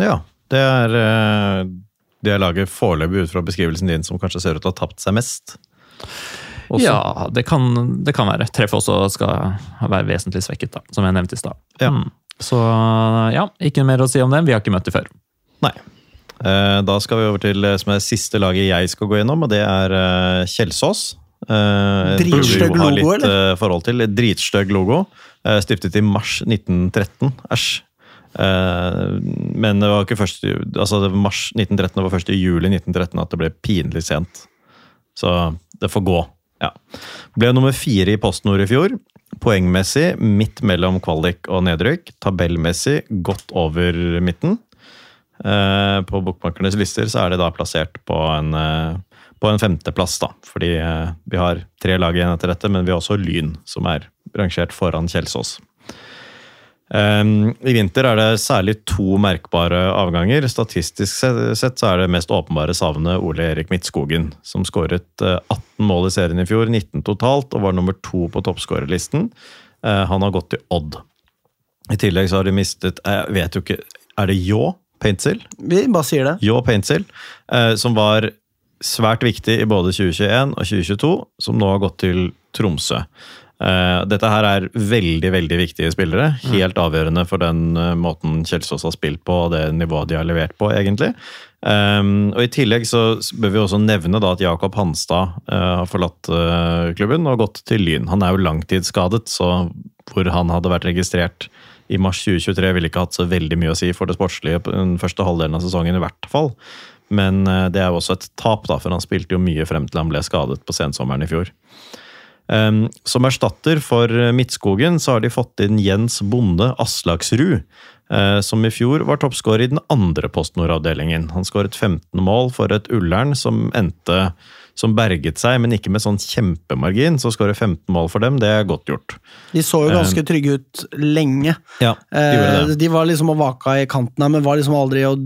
Ja, det er det det laget foreløpig ut fra beskrivelsen din som kanskje ser ut til å ha tapt seg mest. Også. Ja, det kan, det kan være. Treff også skal være vesentlig svekket, da, som jeg nevnte i stad. Ja. Mm. Så ja, ikke mer å si om dem. Vi har ikke møtt dem før. Nei. Eh, Da skal vi over til det som er siste laget jeg skal gå gjennom, og det er eh, Kjelsås. Eh, Dritstygg logo, eh, forhold til. Dritstygg logo. Stiftet i mars 1913. Æsj. Men det var ikke først altså mars 1913, det var først i juli 1913 at det ble pinlig sent. Så det får gå. Ja. Ble nummer fire i PostNord i fjor. Poengmessig midt mellom kvalik og nedrykk. Tabellmessig godt over midten. Eh, På bokmakernes lister så er det da plassert på en, eh, på en femteplass, da. Fordi eh, vi har tre lag igjen etter dette, men vi har også Lyn, som er rangert foran Kjelsås. I vinter er det særlig to merkbare avganger. Statistisk sett så er det mest åpenbare savnet Ole Erik Midtskogen, som skåret eh, 18 mål i serien i fjor, 19 totalt, og var nummer to på toppskårerlisten. Han har gått til Odd. I tillegg så har de mistet Jeg vet jo ikke Er det Ljå Paintsil? Vi bare sier det. Yo Paintsil, eh, som var svært viktig i både 2021 og 2022, som nå har gått til Tromsø. Eh, Dette her er veldig veldig viktige spillere. Helt avgjørende for den eh, måten Kjelsås har spilt på og det nivået de har levert på, egentlig. Um, og I tillegg så bør vi også nevne da at Jakob Hanstad har forlatt klubben og gått til Lyn. Han er jo langtidsskadet, så hvor han hadde vært registrert i mars 2023 ville ikke hatt så veldig mye å si for det sportslige den første halvdelen av sesongen, i hvert fall. Men eh, det er jo også et tap, da, for han spilte jo mye frem til han ble skadet på sensommeren i fjor. Um, som erstatter for Midtskogen så har de fått inn Jens Bonde Aslaksrud, eh, som i fjor var toppskårer i den andre PostNord-avdelingen. Han skåret 15 mål for et Ullern som endte som berget seg, men ikke med sånn kjempemargin. Så skårer 15 mål for dem, det er godt gjort. De så jo ganske trygge ut lenge. Ja, de Eh, det. de var liksom og vaka i kanten her, men var liksom aldri og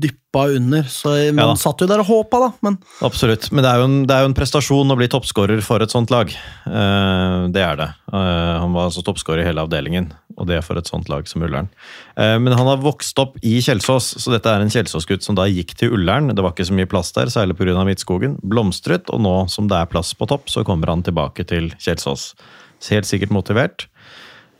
dyppa under. Så man ja, satt jo der og håpa, da. Men Absolutt. Men det er, jo en, det er jo en prestasjon å bli toppskårer for et sånt lag. Eh, det er det. Eh, han var altså toppskårer i hele avdelingen, og det for et sånt lag som Ullern. Eh, men han har vokst opp i Kjelsås, så dette er en Kjelsås-gutt som da gikk til Ullern. Det var ikke så mye plass der, særlig pga. Midtskogen. Blomstret, og nå som det er plass på topp, så kommer han tilbake til Kjelsås. Helt sikkert motivert.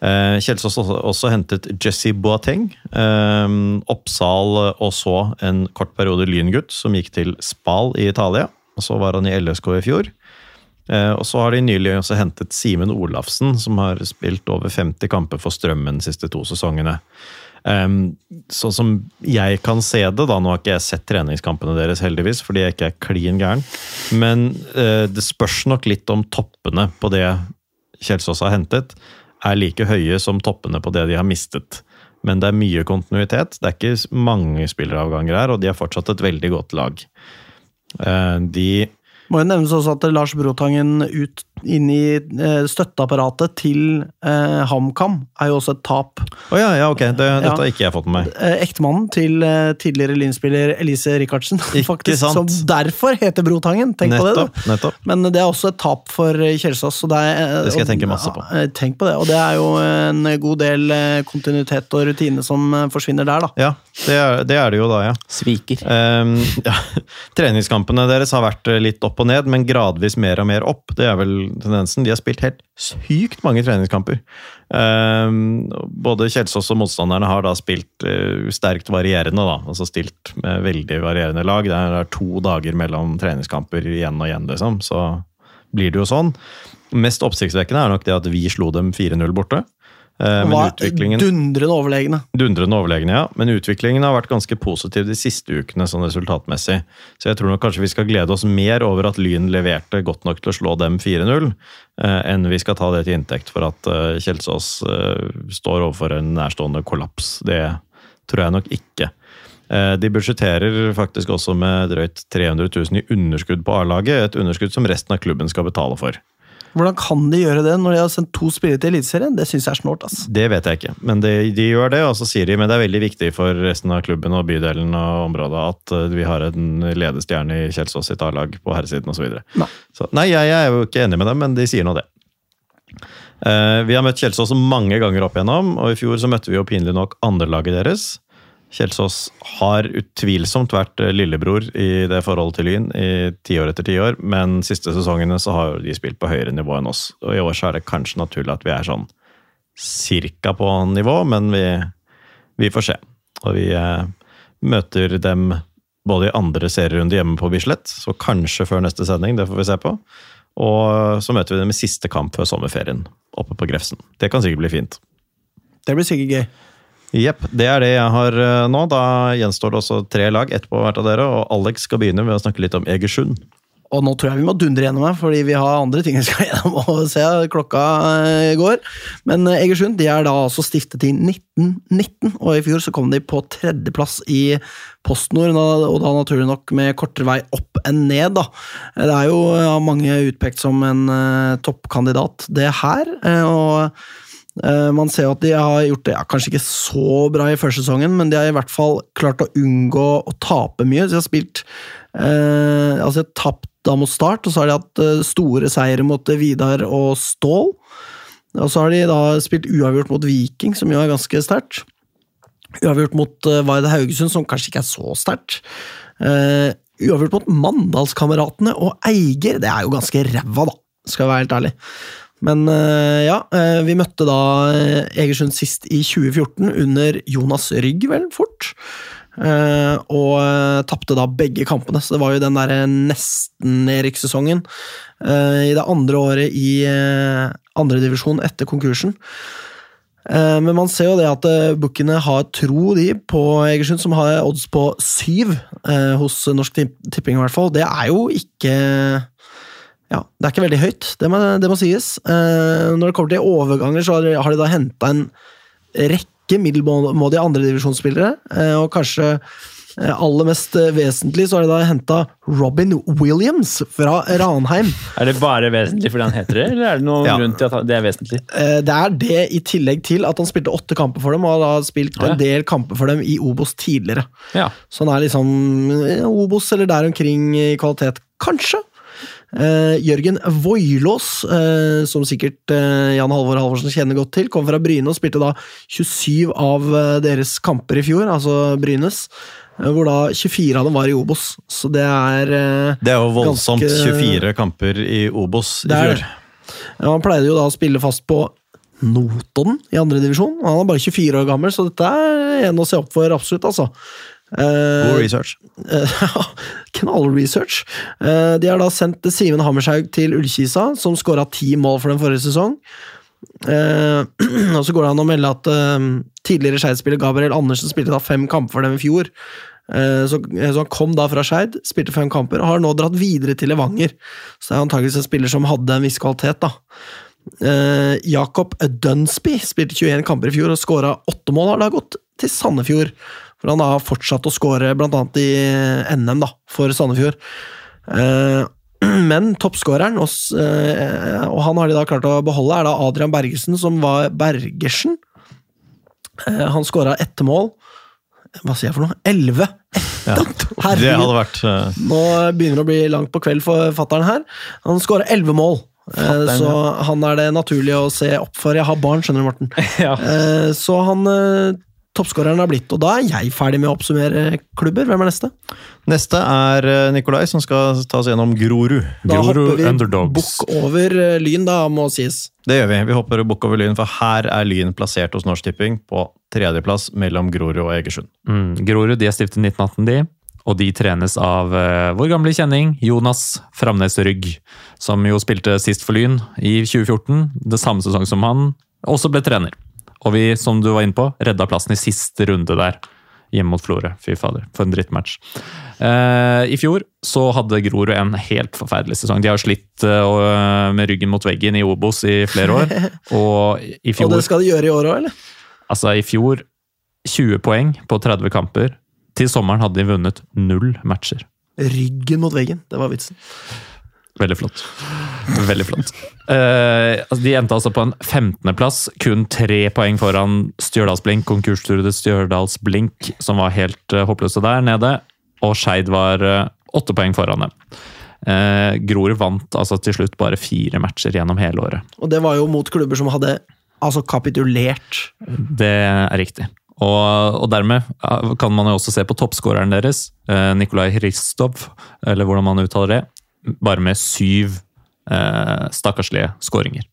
Eh, Kjelsås har også hentet Jesse Boateng. Eh, Oppsal og så en kort periode Lyngutt, som gikk til Spal i Italia. Og så var han i LSK i fjor. Eh, og så har de nylig også hentet Simen Olafsen, som har spilt over 50 kamper for Strømmen de siste to sesongene. Um, sånn som jeg kan se det, da, nå har ikke jeg sett treningskampene deres, heldigvis, fordi jeg ikke er klin gæren, men uh, det spørs nok litt om toppene på det Kjelsås har hentet, er like høye som toppene på det de har mistet. Men det er mye kontinuitet. Det er ikke mange spilleravganger her, og de er fortsatt et veldig godt lag. Uh, de må jo nevnes også at Lars Brotangen ut inn i eh, støtteapparatet til eh, HamKam er jo også et tap. Oh, ja, ja, ok. Det, Ja. dette har ikke jeg fått med meg. Eh, Ektemannen til eh, tidligere Lynspiller Elise Rikardsen, faktisk. sant. Som derfor heter Brotangen. Tenk på det, da. nettopp. Men det er også et tap for Kjelsås. Så det, er, eh, Det skal jeg tenke masse på. Ja, eh, Tenk på det. Og det er jo en god del eh, kontinuitet og rutine som eh, forsvinner der, da. Ja, det er, det er det jo da, ja. Sviker. Ehm, ja. Treningskampene deres har vært litt opp og ned, men gradvis mer og mer opp. Det er vel tendensen. De har spilt helt sykt mange treningskamper. Ehm, både Kjelsås og motstanderne har da spilt eh, sterkt varierende, da. Altså stilt med veldig varierende lag. Det er, to dager mellom treningskamper igjen og igjen, liksom. Så blir det jo sånn. Mest oppsiktsvekkende er nok det at vi slo dem 4-0 borte. Eh, Men Var utviklingen dundrende overlegne. Dundrende overlegne, ja. Men utviklingen har vært ganske positiv de siste ukene, sånn resultatmessig. Så jeg tror nok kanskje vi skal glede oss mer over at Lyn leverte godt nok til å slå dem 4-0, eh, enn vi skal ta det til inntekt for at eh, Kjelsås står overfor en nærstående kollaps. Det tror jeg nok ikke. De budsjetterer faktisk også med drøyt 300 000 i underskudd på A-laget, et underskudd som resten av klubben skal betale for. Hvordan kan de gjøre det når de har sendt to spillere til Eliteserien? Det syns jeg er snålt. ass. Det vet jeg ikke, men de, de gjør det, og så sier de men det er veldig viktig for resten av klubben og bydelen og området at eh, vi har en ledestjerne i Kjelsås sitt A-lag på herresiden osv. Nei. Så, nei, jeg, jeg er jo ikke enig med dem, men de sier nå det. Uh, vi har møtt Kjelsås mange ganger opp igjennom, og i fjor så møtte vi jo pinlig nok andrelaget deres. Kjelsås har utvilsomt vært eh, lillebror i det forholdet til Lyn i tiår etter tiår, men siste sesongene så har de spilt på høyere nivå enn oss. Og i år så er det kanskje naturlig at vi er sånn cirka på nivå, men vi, vi får se. Og vi eh, møter dem både i andre serierunde hjemme på Bislett, så kanskje før neste sending, det får vi se på. Og så møter vi dem i siste kamp før sommerferien, oppe på Grefsen. Det kan sikkert bli fint. Det blir sikkert gøy. Jepp, det er det jeg har eh, nå. Da gjenstår det også tre lag, ett på hvert av dere. Og Alex skal begynne med å snakke litt om Egersund. Og nå tror jeg vi må dundre gjennom her, fordi vi har andre ting vi skal gjennom og se. Klokka eh, går. Men eh, Egersund de er da altså stiftet i 1919, og i fjor så kom de på tredjeplass i PostNord, og da naturlig nok med kortere vei opp enn ned. da. Det er jo mange utpekt som en toppkandidat, det her. og Man ser jo at de har gjort det ja, kanskje ikke så bra i førsesongen, men de har i hvert fall klart å unngå å tape mye. De har spilt eh, altså tapt da mot Start, og så har de hatt eh, store seire mot eh, Vidar og Stål. Og så har de da spilt uavgjort mot Viking, som jo er ganske sterkt. Uavgjort mot uh, Vard Haugesund, som kanskje ikke er så sterkt. Eh, uavgjort mot Mandalskameratene og Eiger, det er jo ganske ræva, da, skal jeg være helt ærlig. Men eh, ja, eh, vi møtte da eh, Egersund sist i 2014, under Jonas Rygg, vel, fort. Og tapte da begge kampene, så det var jo den derre nesten-nedrykkssesongen. Uh, I det andre året i andredivisjon etter konkursen. Men man ser jo det at bookene har tro de på Egersund, som har odds på syv hos Norsk Tipping, i hvert fall. Det er jo ikke ja, det er ikke veldig høyt, det må, det må sies. Eh, når det kommer til overganger, så har de, da henta en rekke middelmådige andredivisjonsspillere, eh, og kanskje eh, aller mest eh, vesentlig så har de da henta Robin Williams fra Ranheim. Er det bare vesentlig fordi han heter det, eller er det noen Ja. grunn til at det er vesentlig? Eh, Det er det i tillegg til at han spilte åtte kamper for dem, og har da spilt en del kamper for dem i Obos tidligere. Ja. Så han er liksom Obos eller der omkring i kvalitet, kanskje. Eh, Jørgen Voilås, uh, som sikkert uh, Jan Halvor Halvorsen kjenner godt til, kom fra Bryne og spilte da 27 av eh, deres kamper i fjor, altså Brynes. eh, Hvor da 24 av dem var i Obos. Så det er eh, Det er jo voldsomt. Ganske- 24 kamper i Obos i fjor. Ja, Han pleide jo da å spille fast på Notodden i andredivisjon. Han er bare 24 år gammel, så dette er en å se opp for, absolutt. altså. God research. Eh, Knallresearch. Eh, De har da sendt Simen Hammershaug til Ullkisa, som skåra ti mål for den forrige sesong. Eh, og så går det an å melde at tidligere Skeid-spiller Gabriel Andersen spilte da fem kamper for dem i fjor. Så, han kom da fra Skeid, spilte fem kamper, og har nå dratt videre til Levanger. Så det er antakeligvis en spiller som hadde en viss kvalitet, da. Jakob Dunsby spilte 21 kamper i fjor og skåra åtte mål. Har da gått til Sandefjord, for han har fortsatt å skåre bl.a. i NM da, for Sandefjord. Eh, men toppskåreren, og, eh, og han har de da klart å beholde, er da Adrian Bergersen, som var Bergersen. Eh, han skåra ett mål. Hva sier jeg for noe? Elleve! Ja. Det hadde vært eh, Nå begynner det å bli langt på kveld for fatteren her. Han skåra elleve mål. Eh, Fatteren, Så han er det naturlig å se opp for. Jeg har barn, skjønner du, Morten. Ja. Eh, Så han eh, toppskåreren har blitt, og da er jeg ferdig med å oppsummere klubber. Hvem er neste? Neste er eh, Nikolai, som skal ta oss gjennom Grorud. Da Grorud hopper vi Underdogs. bukk over eh, Lyn, da, må sies. Det gjør vi. Vi hopper bukk over Lyn, for her er Lyn plassert hos Norsk Tipping på tredjeplass mellom Grorud og Egersund. Mm. Grorud de er stiftet 1918, de. Og de trenes av uh, vår gamle kjenning Jonas Framnes Rygg, som jo spilte sist for Lyn i 2014, det samme sesong som han også ble trener. Og vi, som du var inne på, redda plassen i siste runde der, hjemme mot Florø. Fy fader, for en drittmatch. Eh, I fjor så hadde Grorud en helt forferdelig sesong. De har slitt eh, med ryggen mot veggen i Obos i flere år. Og i fjor Og det skal de gjøre i år òg, eller? Altså, i fjor 20 poeng på 30 kamper. Til sommeren hadde de vunnet null matcher. Ryggen mot veggen. Det var vitsen. Veldig flott. Veldig flott. Eh, altså, de endte altså på en 15.-plass, kun tre poeng foran Stjørdalsblink, konkurstruede Stjørdalsblink, som var helt uh, håpløse der nede. Og Skeid var åtte åtte poeng foran dem. Eh, Grorud vant altså til slutt bare fire matcher gjennom hele året. Og det var jo mot klubber som hadde altså kapitulert. Det er riktig. Og, og dermed kan man jo også se på toppskåreren deres, eh, Nikolai Hristov, eller hvordan man uttaler det, bare med syv eh, stakkarslige skåringer.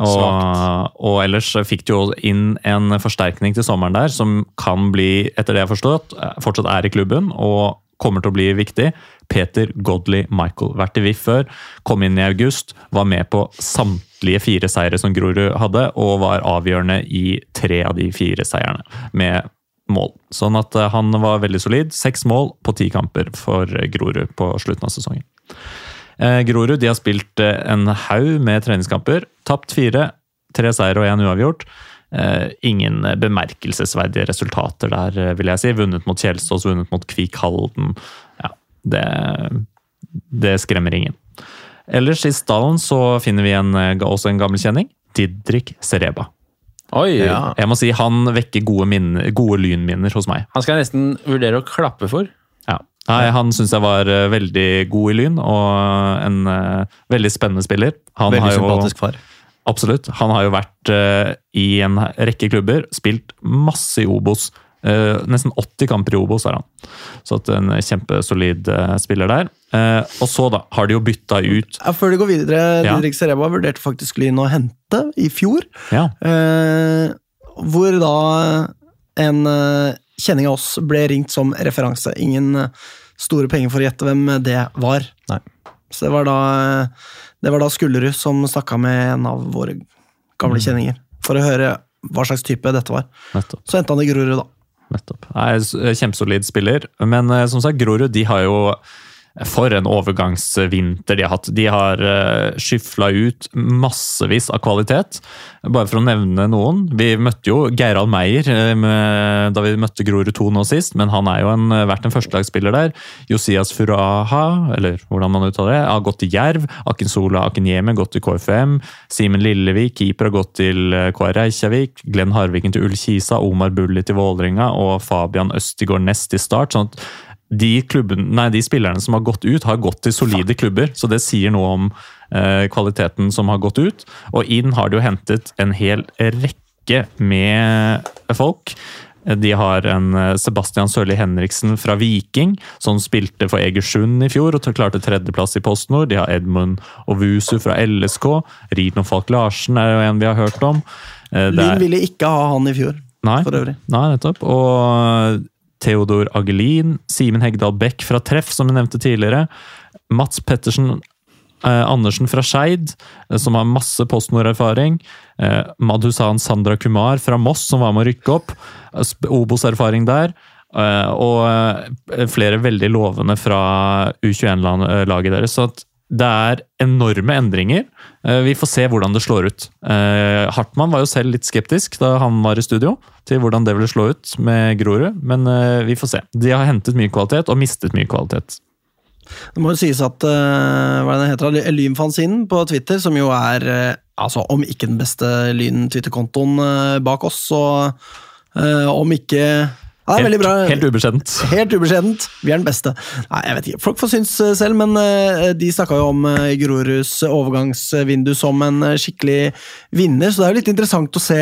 Og, og ellers fikk de jo inn en forsterkning til sommeren der, som kan bli, etter det jeg har forstått, eh, fortsatt er i klubben og kommer til å bli viktig. Peter Godley Michael. Vært i VIF før, kom inn i august, var med på samtlige fire seire som Grorud hadde, og var avgjørende i tre av de fire seierne, med mål. Sånn at eh, han var veldig solid. Seks mål på ti kamper for Grorud på slutten av sesongen. Eh, Grorud de har spilt eh, en haug med treningskamper. Tapt fire, tre seier og én uavgjort. Eh, ingen bemerkelsesverdige resultater der, vil jeg si. Vunnet mot Kjelsås, vunnet mot Kvik Halden. Ja, det, det skremmer ingen. Ellers i stallen så finner vi en, også en gammel kjenning. Didrik Sereba. Oi! Ja. Jeg må si Han vekker gode, minner, gode lynminner hos meg. Han skal jeg nesten vurdere å klappe for. Ja. Nei, Han syns jeg var eh, veldig god i Lyn, og en eh, veldig spennende spiller. Han Veldig har jo, sympatisk far. Absolutt. Han har jo vært uh, i en rekke klubber, spilt masse i Obos. Uh, nesten 80 kamper i Obos er han. Så at en kjempesolid uh, spiller der. Eh, og så da har de jo bytta ut Ja, før du går videre, Ja. Didrik Sereba vurderte faktisk Lyn å hente i fjor. Ja, Eh, hvor da en eh, kjenning av oss ble ringt som referanse. Ingen eh, store penger for å gjette hvem det var. Nei. Så det var da, eh, det var da Skullerud som snakka med en av våre gamle kjenninger. For å høre hva slags type dette var. nettopp. Så endte han i Grorud, da. Nettopp. Nei, Kjempesolid spiller. Men eh, som sagt, Grorud de har jo for en overgangsvinter de har hatt. De har uh, skyfla ut massevis av kvalitet. Bare for å nevne noen. Vi møtte jo Geirald Meyer eh, da vi møtte Grorud 2 nå sist, men han er jo en, vært en førstelagsspiller der. Josias Furaha, eller hvordan man uttaler det, har gått til Jerv. Akinsola Akinyeme gått til KFM. Simen Lillevik, keeper, har gått til eh, KR Reykjavik. Glenn Harviken til Ullkisa. Omar Bulli til Vålerenga og Fabian Østigård Nest til Start. sånn at de, klubben, nei, de spillerne som har gått ut, har gått til solide klubber. Så det sier noe om eh, kvaliteten som har gått ut. Og inn har de jo hentet en hel rekke med folk. De har en eh, Sebastian Sørli Henriksen fra Viking, som spilte for Egersund i fjor og klarte tredjeplass i PostNord. De har Edmund Ovusu fra LSK. Rino Falk Larsen er jo en vi har hørt om. Eh, Lyn ville ikke ha han i fjor, Nei. for øvrig. Nei, nettopp. Og Theodor Agelin, Simen Hegdal Bech fra Treff, som vi nevnte tidligere. Mats Pettersen eh, Andersen fra Skeid, eh, som har masse PostNord-erfaring. Eh, Madhusan Sandra Kumar fra Moss, som var med å rykke opp. Eh, Obos-erfaring der. Eh, og eh, flere veldig lovende fra U21-laget deres. Så at det er enorme endringer. Eh, Vi får se hvordan det slår ut. Eh, Hartmann var jo selv litt skeptisk da han var i studio, til hvordan det ville slå ut med Grorud, men eh, vi får se. De har hentet mye kvalitet og mistet mye kvalitet. Det må jo sies at hva det heter, Lynfanzinen på Twitter, som jo er altså om ikke den beste Lyn-Twitter-kontoen bak oss, så om ikke ja, veldig bra. helt ubeskjedent. Helt ubeskjedent. Vi er den beste. Nei, jeg vet ikke. Folk får synes eh, selv, men eh, de snakka jo om uh, Groruds overgangsvindu som en eh, skikkelig vinner, så det er jo litt interessant å se,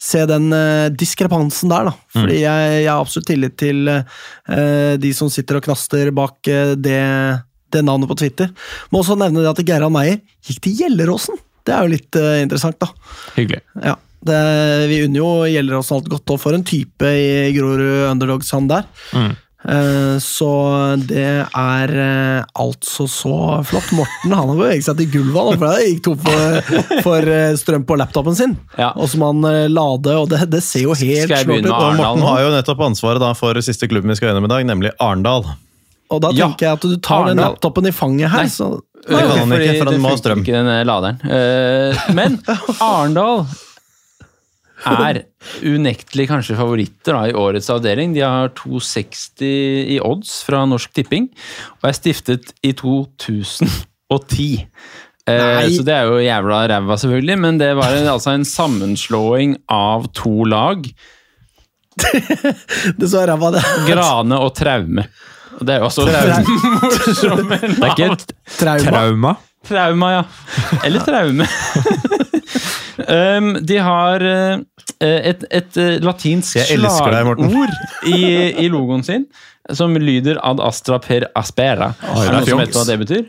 se den eh, diskrepansen der, da. Fordi jeg, jeg har absolutt tillit til uh, de som sitter og knaster bak eh, det, det navnet på Twitter. Må også nevne det at Gerhard Meyer gikk til Gjelleråsen. Det er jo litt uh, interessant, da. Hyggelig. Ja, det, vi unner jo gjelder oss alt godt, og for en type i Grorud Underdogs han der. Mm. Eh, Så det er eh, altså så flott. Morten han har beveget seg til gulvet, han, for det gikk tom for, for eh, strøm på laptopen sin. Ja. Og så må han lade, og det, det ser jo helt begynne ut. Og, Morten har jo nettopp ansvaret da for siste klubben vi skal gjennom i dag, nemlig Arendal. og da Ja. tenker jeg at du tar den laptopen i fanget her. Nei. Så, Det kan han Fordi ikke, for han det må ha funker strøm. Ikke den laderen. Eh, men Arendal er unektelig kanskje favoritter da, i årets avdeling. De har 2,60 i odds fra Norsk Tipping, og er stiftet i 2010. Eh, Nei. så det er jo jævla ræva, selvfølgelig, men det var en, altså en sammenslåing av to lag. det så ræva, det. Grane og Traume. Og det er jo også morsomme Det er ikke et Trauma. trauma. Trauma, ja. Eller traume. um, de har eh, et, et eh, latinsk slagord i, i logoen sin, som lyder ad astra per aspera. det er det noen som vet hva det betyr?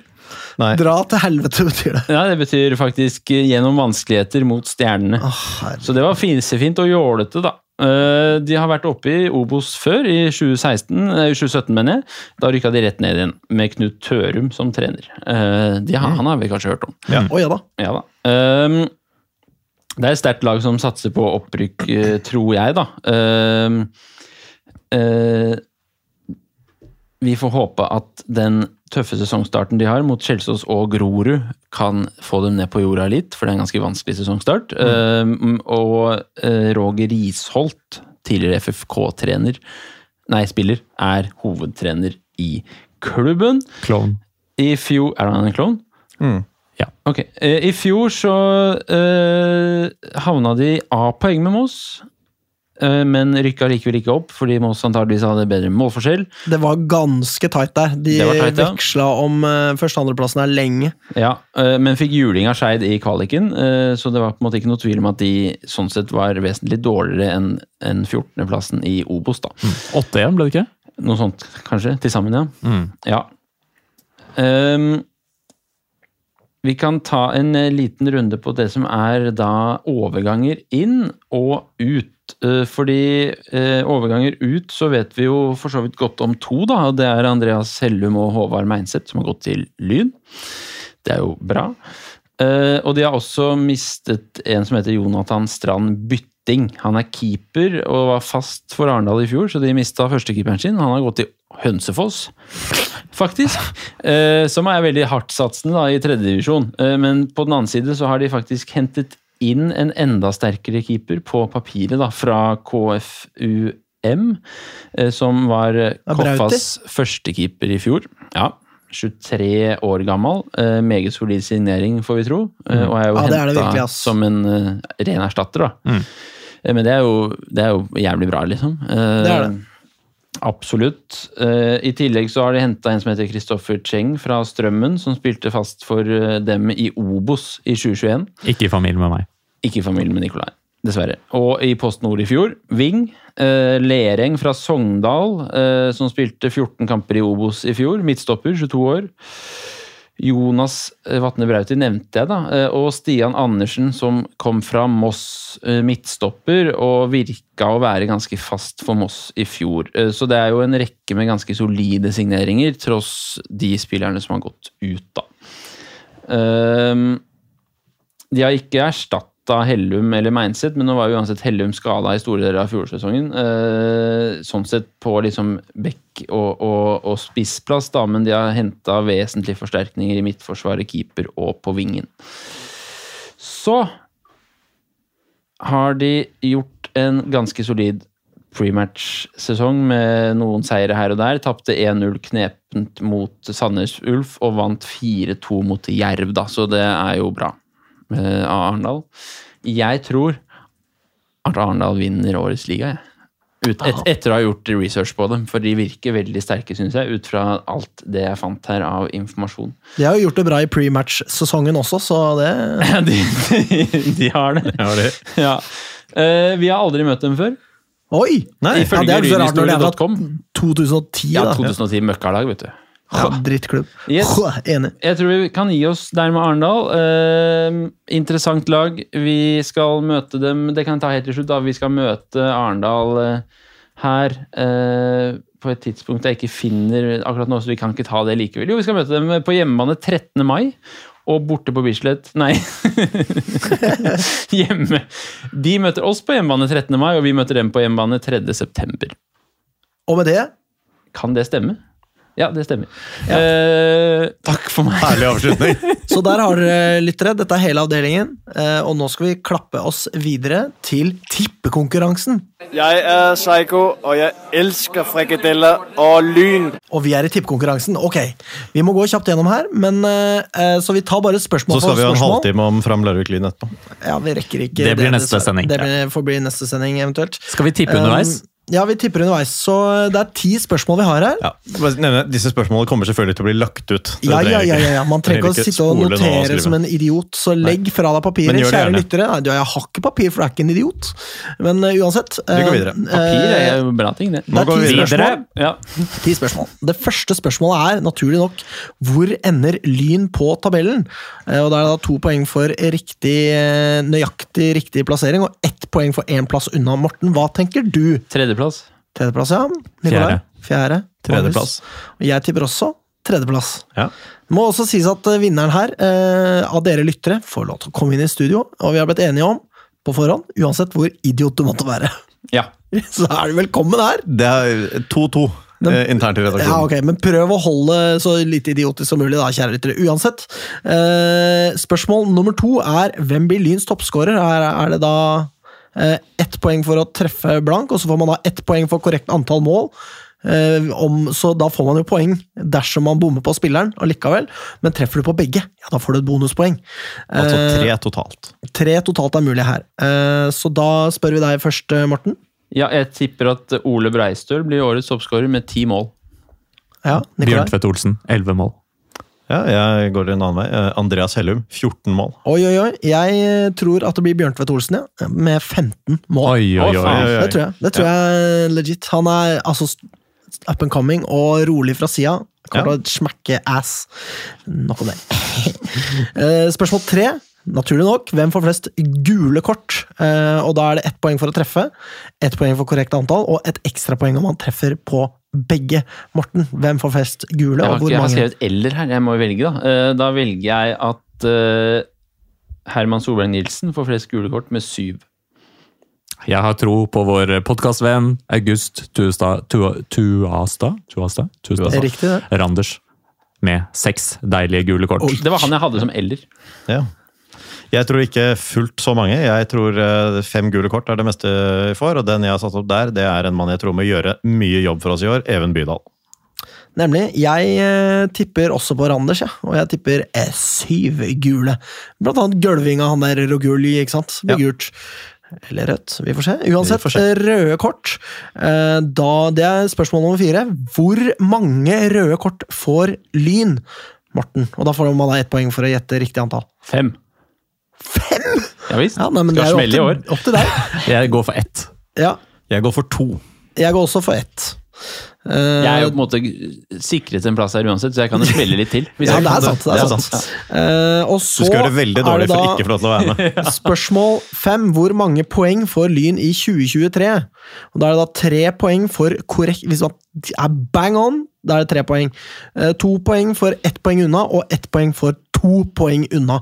Nei. Dra til helvete, betyr det. Ja, Det betyr faktisk eh, gjennom vanskeligheter mot stjernene. Så det var fisefint og jålete, da. Eh, De har vært oppe i Obos før, i 2016, eh, 2017, mener jeg. Da rykka de rett ned igjen, med Knut Tørum som trener. Eh, De har, han har vi kanskje hørt om. Ja. Oh, ja da. Ja da. Ehm, det er et sterkt lag som satser på opprykk, eh, tror jeg, da. Ehm, eh, vi får håpe at den tøffe sesongstarten de har mot Kjelsås og Grorud, kan få dem ned på jorda litt, for det er en ganske vanskelig sesongstart. Ehm, og eh, Roger Risholt, tidligere FFK-trener, nei, spiller, er hovedtrener i klubben. Klovn. I fjor Er han en klovn? Mm. Ja. Ok. Eh, I fjor så eh, havna de A-poeng med Moss, eh, men rykka likevel ikke opp, fordi Moss antageligvis hadde bedre målforskjell. Det var ganske tight der. De Det var tight, ja. veksla om første- og andreplassen her lenge. Ja, eh, Men fikk juling av Skeid i kvaliken, eh, så det var på en måte ikke noe tvil om at de sånn sett var vesentlig dårligere enn enn 14.-plassen i Obos. da. 8-1, ble det ikke? Noe sånt, kanskje? Til sammen, ja. Mm. Ja. Ehm, vi kan ta en eh, liten runde på det som er da overganger inn og ut. Eh, fordi eh, overganger ut så vet vi jo for så vidt godt om to, da. og Det er Andreas Hellum og Håvard Meinseth som har gått til Lyn. Det er jo bra. Eh, og de har også mistet en som heter Jonathan Strand Bytting. Han er keeper og var fast for Arendal i fjor, så de mista førstekeeperen sin. Han har gått til Hønsefoss, faktisk. Uh, som er veldig hardtsatsende da, i tredjedivisjon. Uh, men på den annen side så har de faktisk hentet inn en enda sterkere keeper på papiret da, fra KFUM, eh, som var eh. Koffas førstekeeper i fjor. Ja, 23 år gammel. Eh, meget solid signering, får vi tro. Eh, og er jo Ja, det er det henta virkelig, som en eh, ren erstatter, da. Eh, men det er, jo, det er jo jævlig bra, liksom. Eh, Det er det. Absolutt. Eh, I tillegg så har de henta en som heter Kristoffer Cheng fra Strømmen, som spilte fast for dem i Obos i 2021. Ikke i familie med meg. Ikke i familie med Nikolai, dessverre. Og i Post Nord i fjor, Ving. Eh, Lereng fra Sogndal, eh, som spilte 14 kamper i Obos i fjor. Midtstopper, 22 år. Jonas eh, Vatne Brauti nevnte jeg, da. eh, Og Stian Andersen, som kom fra Moss, eh, midtstopper, og virka å være ganske fast for Moss i fjor. Så det er jo en rekke med ganske solide signeringer, tross de spillerne som har gått ut, da. Ehm, de har ikke erstatta Hellum eller Meinseth, men nå var jo uansett Hellum skada i store deler av fjorårssesongen. Eh, sånn sett på liksom bekk- og, og, og spissplass, da, men de har henta vesentlige forsterkninger i midtforsvaret, keeper og på vingen. Så har de gjort en ganske solid prematch-sesong med noen seire her og der. Tapte 1-0 knepent mot Sandnes Ulf og vant 4-2 mot Jerv, da, så det er jo bra av Arendal. Jeg tror at Arendal vinner årets liga, jeg. Ut, et, etter å ha gjort research på dem, for de virker veldig sterke, syns jeg, ut fra alt det jeg fant her av informasjon. De har jo gjort det bra i pre-match-sesongen også, så det de, de, de har det. Ja. Uh, vi har aldri møtt dem før. Oi! Nei, ja, det er så rart når det er fra Lynhistorie.com. 2010, Ja, 2010 møkkalag, vet du. Ja, drittklubb. Yes. Enig. Jeg tror vi kan gi oss der med Arendal. Eh, interessant lag. Vi skal møte dem Det kan jeg ta helt til slutt. da. Vi skal møte Arendal eh, her eh, på et tidspunkt jeg ikke finner akkurat nå, så vi kan ikke ta det likevel. Jo, vi skal møte dem på hjemmebane 13. mai. Og borte på Bislett Nei. Hjemme. De møter oss på hjemmebane 13. mai, og vi møter dem på hjemmebane 3. september. Og med det Kan det stemme? Ja, det stemmer. Eh, takk for meg. Herlig avslutning. Så der har dere lyttere. Dette er hele avdelingen. eh, Og nå skal vi klappe oss videre til tippekonkurransen. Jeg er Psycho, og jeg elsker frikadeller og lyn. Og vi er i tippekonkurransen. Ok, vi må gå kjapt gjennom her, men eh, eh, så vi tar bare spørsmål Så skal vi ha en halvtime om Fram Larvik Lyn etterpå. Ja, vi rekker ikke Det blir neste sending. Det blir, får bli neste sending, eventuelt. Skal vi tippe underveis? Um, ja, vi tipper underveis. Så det er ti spørsmål vi har her. Ja, nevne, Disse spørsmålene kommer selvfølgelig til å bli lagt ut. Ja, ja, ja, ja, ja. Man trenger ikke å sitte og notere som en idiot, så legg fra deg papiret, kjære gjerne. lyttere. Nei, jeg har ikke papir, for du er ikke en idiot. Men uh, uansett Vi går eh, videre. Papir eh, er jo bra ting, det. Det er ti spørsmål. Ja. Ti spørsmål. Det første spørsmålet er naturlig nok hvor ender Lyn på tabellen? Uh, Og Da er det da to poeng for riktig, eh, nøyaktig riktig plassering og ett poeng for én plass unna. Morten, hva tenker du? Tredjeplass. Tredjeplass, ja. Nikolai? Fjerde. Tredjeplass. Og jeg tipper også tredjeplass. Ja. Det må også sies at eh, vinneren her, eh, av dere lyttere, får lov til å komme inn i studio, og vi har blitt enige om på forhånd, uansett hvor idiot du måtte være. Ja. Så er du velkommen her! Det er 2-2 eh, internt i redaksjonen. Ja, ok, Men prøv å holde så lite idiotisk som mulig, da, kjære lyttere. Uansett. Eh, spørsmål nummer to er hvem blir Lyns toppskårer? Er, er det da ett poeng for å treffe blank, og så får man da ett poeng for korrekt antall mål? Eh, om, så da får man jo poeng dersom man bommer på spilleren allikevel. Men treffer du på begge, ja, da får du et bonuspoeng. Altså Eh, tre totalt. tre totalt er mulig her. Eh, så da spør vi deg først, eh, Morten. ja, jeg tipper at Ole Breistøl blir årets toppskårer med ti mål. Ja, Bjørn Tvedt Olsen, 11 mål. Ja, jeg går en annen vei. Eh, Andreas Hellum, 14 mål. Oi, oi, oi. Jeg eh, tror at det blir Bjørntvedt Olsen, ja. Med 15 mål. Oi, oi, oi. oi, oi. Det tror jeg. Det tror jeg legit. Han er altså up and coming og rolig fra sida. Kommer til å smekke ass. Nok om det. Eh, Spørsmål tre. Naturlig nok, hvem får flest gule kort? Eh, og Da er det ett poeng for å treffe, ett poeng for korrekt antall, og et ekstrapoeng om man treffer på begge. Morten, hvem får flest gule, Jeg har, og hvor ikke, jeg har skrevet eller her, jeg må velge, da. Eh, Da velger jeg at eh, Herman Solberg Nilsen får flest gule kort med syv. Jeg har tro på vår podkastvenn August Tuastad. Randers. Med seks deilige gule kort. Det var han jeg hadde som eller. Ja. Jeg tror ikke fullt så mange. Jeg tror eh, fem gule kort er det meste vi får, og den jeg har satt opp der, det er en mann jeg tror må gjøre mye jobb for oss i år. Even Bydal. Nemlig. Jeg eh, tipper også på Randers, ja. og jeg tipper eh, syv gule. Blant annet gulvinga, han der Roguli, ikke sant? Blir Ja. gult. Eller rødt, vi får se. Uansett, får se. røde kort. Eh, Da, det er spørsmål nummer fire. Hvor mange røde kort får Lyn? Morten. Og da får man da ett poeng for å gjette riktig antall. Fem. Fem?! Ja visst. Ja, nei, men Skal er jo smelle i opp år. til, opp til deg. Jeg går for ett. Ja, Jeg går for to. jeg går også for ett. Eh, Jeg er jo på en måte sikret en plass her uansett, så jeg kan jo spille litt til. hvis ja, det er sant. Det er sant. Uh, og Du skal gjøre det veldig er dårlig det for da- ikke få lov til å være med. Spørsmål fem. Hvor mange poeng får Lyn i 2023? Og Da er det da tre poeng for korrekt Hvis man er bang on, da er det tre poeng. Uh, To poeng for ett poeng unna, og ett poeng for to poeng unna.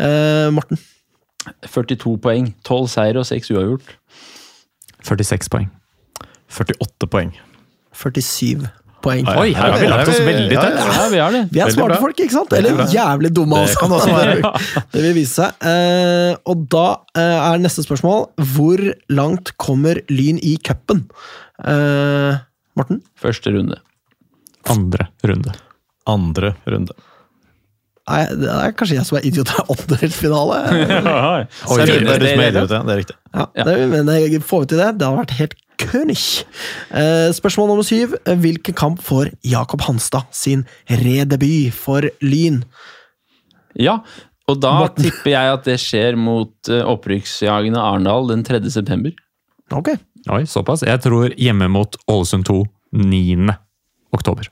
Uh, Morten. 42 poeng. 12 seier og 6 uavgjort. 46 poeng. 48 poeng. 47 poeng. Oi, her har vi lagt oss veldig tett. ja. Ja, vi er det. Vi er smarte folk, ikke sant? Eller jævlig dumme Det kan også være. Det vil vise seg. Eh, og da eh, er neste spørsmål Hvor langt kommer Lyn i cupen? Eh, Morten? Første runde. Andre runde. Andre runde. Nei, det er kanskje jeg som er idiot. Det er åttendedelsfinale. Oi, det, er du som er idiot, ja. Det er riktig. Ja, det, men det- får vi til det? Det har vært helt kønig. Eh, spørsmål nummer syv. Hvilken kamp får Jakob Hanstad sin redebut for Lyn? Ja, og da Morten. tipper jeg at det skjer mot eh, opprykksjagende Arendal den 3. september. Ok. Oi, såpass. Jeg tror hjemme mot Ålesund 2 9. oktober.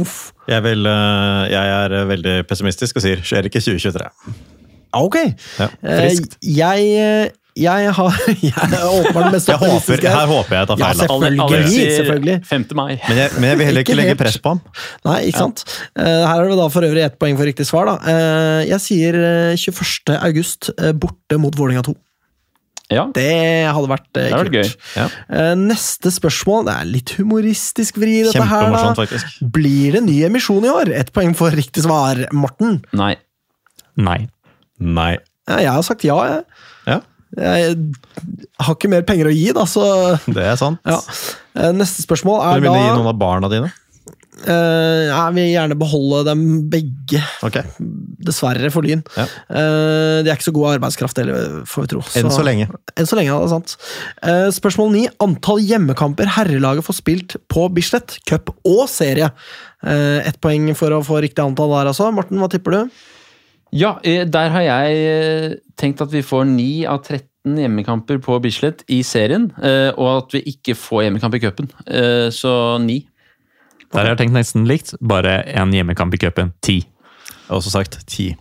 Uff. Jeg, vil, eh, jeg er eh, veldig pessimistisk og sier skjer ikke 2023. Ok. Ja, Eh, friskt. jeg, Jeg har Jeg er åpenbart det mest Jeg optimistiske her her. håper jeg tar feil. Ja, selvfølgelig. Selvfølgelig. 5. mai. Men jeg, men jeg vil heller Ikke ikke legge press på ham. Nei, ikke sant? Eh, her er det da for øvrig ett poeng for riktig svar. da. Eh, jeg sier eh, 21. august eh, borte mot Vålinga 2. Ja, Det hadde vært eh, det kult. gøy. Ja. Eh, neste spørsmål. Det er litt humoristisk vri, dette her. Da. faktisk. Blir det ny emisjon i år? Ett poeng for riktig svar, Morten. Nei. Nei. Nei. Ja, jeg har sagt ja, jeg. Ja, Jeg har ikke mer penger å gi, da, så det er sant. ja. Eh, Neste spørsmål er du da begynne å gi noen av barna dine? Eh, Jeg vil gjerne beholde dem begge, Okay. dessverre, for Lyn. Ja. Uh, de er ikke så gode arbeidskraft heller, får vi tro. Enn så lenge. Enn så lenge, ja, det er sant. Uh, spørsmål ni. Antall hjemmekamper herrelaget får spilt på Bislett, cup og serie. Uh, Ett poeng for å få riktig antall der, altså. Morten, hva tipper du? Ja, der har jeg tenkt at vi får 9 av 13 hjemmekamper på Bislett i serien, eh, og at vi ikke får hjemmekamp i cupen. Eh, Så 9. Der har jeg tenkt nesten likt. Bare én hjemmekamp i cupen. Ti. Jeg har også sagt ti.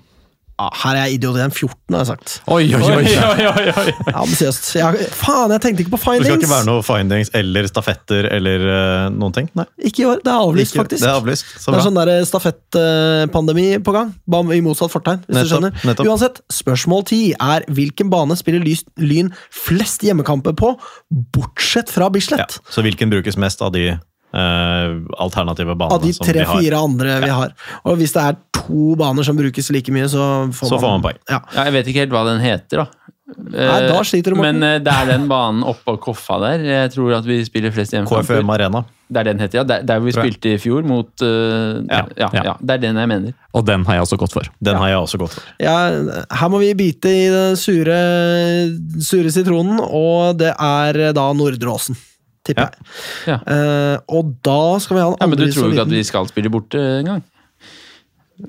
Ja, her er jeg idiot igjen. 14, har jeg sagt. Oi, oi, oi! oi, oi. Ja, Ambisiøst. Jeg- Faen, jeg tenkte ikke på findings! Det skal ikke være noe findings eller stafetter eller uh, noen ting? Nei. Ikke i år. Det er avlyst, Ikke- faktisk. Det er avlyst. Så Det er sånn der stafettpandemi på gang, bare i motsatt fortegn. hvis du skjønner. nettopp. Uansett, spørsmål ti er hvilken bane spiller Lyn flest hjemmekamper på, bortsett fra Ja. Bislett? Så hvilken brukes mest av de eh, alternative banene Av de som vi har? tre-fire andre vi har. Og hvis det er to baner som brukes like mye, så får, Så får man poeng. Ja. Ja, jeg vet ikke helt hva den heter, da. Nei, da sliter du, Morten. Men eh, det er den banen oppå Koffa der. Jeg tror at vi spiller flest hjemmekamper. KFUM Arena. Det er den heter, ja. Der, der vi spilte i fjor mot uh, ja, Ja, ja, ja. Det er den jeg mener. Og den har jeg også gått for. Den har jeg også gått for. Ja, her må vi bite i den sure, sure sitronen, og det er da Nordre Åsen, tipper Ja. jeg. Ja. Uh, og da skal vi ha en Ja, Men du tror jo ikke at vi skal spille borte engang?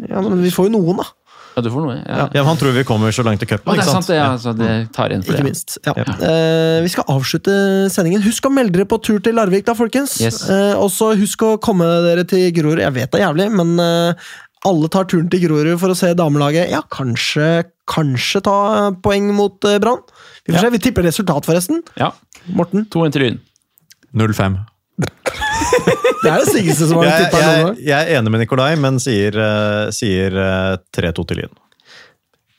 Ja, men vi får jo noen, da. Ja, du får noe. Ja. Ja, Han tror vi kommer så langt i cupen, ikke sant? sant, ja. Så det tar igjen for Ikke det. minst. Ja. Uh, vi skal avslutte sendingen. Husk å melde dere på tur til Larvik, da, folkens. Yes. Uh, og så husk å komme dere til Grorud. Jeg vet det er jævlig, men alle tar turen til Grorud for å se damelaget. Ja, kanskje, kanskje ta poeng mot Brann. Vi får se. Vi tipper resultat, forresten. Ja. Morten. 2-1 til Lyn. 0-5. Det er det styggeste som har Jeg, tippa nå jeg, jeg er enig med Nikolai, men sier, uh, sier uh, 3-2 til Lyn.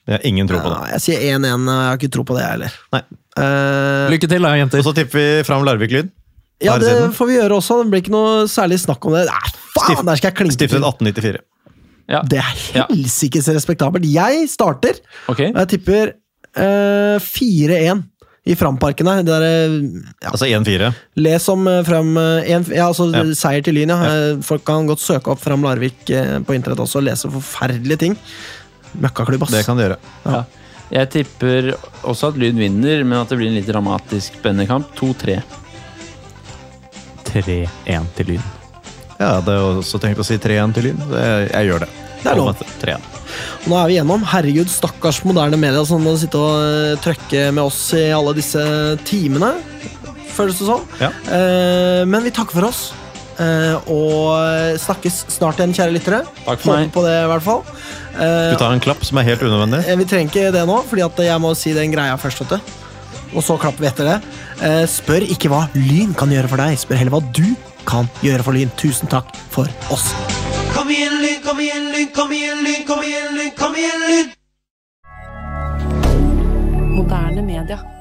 Jeg har ingen tro på det. Ja, jeg sier 1-1. Jeg har ikke tro på det, jeg heller. Nei. Eh, Lykke til, da, jenter. Og så tipper vi fram Larvik-Lyn. ja, det siden. får vi gjøre også. Det blir ikke noe særlig snakk om det. Nei, faen, Stift- der skal jeg klinke Stiftet 1894. Ja. Det er helsikes respektabelt. Jeg starter, Ok. og jeg tipper eh, 4-1 i Framparken her. Det er, eh, ja, Altså 1-4. les om eh, Fram eh, ja, altså Ja. Seier til Lyn, ja. Folk kan godt søke opp Fram Larvik på internett også og lese forferdelige ting. Møkkaklubb, ass. Det kan de gjøre. Jeg tipper også at Lyn vinner, men at det blir en litt dramatisk spennende kamp. 2-3. 3-1 til Lyn. Ja, det er også tenkt å si 3-1 til Lyn. Jeg, jeg gjør det. Det er lov. 3-1. Nå er vi gjennom. Herregud, stakkars moderne media som må sitte og eh, trøkke med oss i alle disse timene. Føles det sånn. Ja. Eh, men vi takker for oss. Eh, og snakkes snart igjen, kjære lyttere. Takk for meg. På det, i hvert fall. Eh, Du tar en klapp som er helt unødvendig. Eh, Vi trenger ikke det nå, fordi jeg må si den greia først. Og så klapper vi etter det. Eh, Spør ikke hva Lyn kan gjøre for deg, spør heller hva du kan gjøre for Lyn. Tusen takk for oss. Kom igjen, Lyn, kom igjen, Lyn, kom igjen, Lyn, kom igjen, Lyn, kom igjen, Lyn! Moderne media.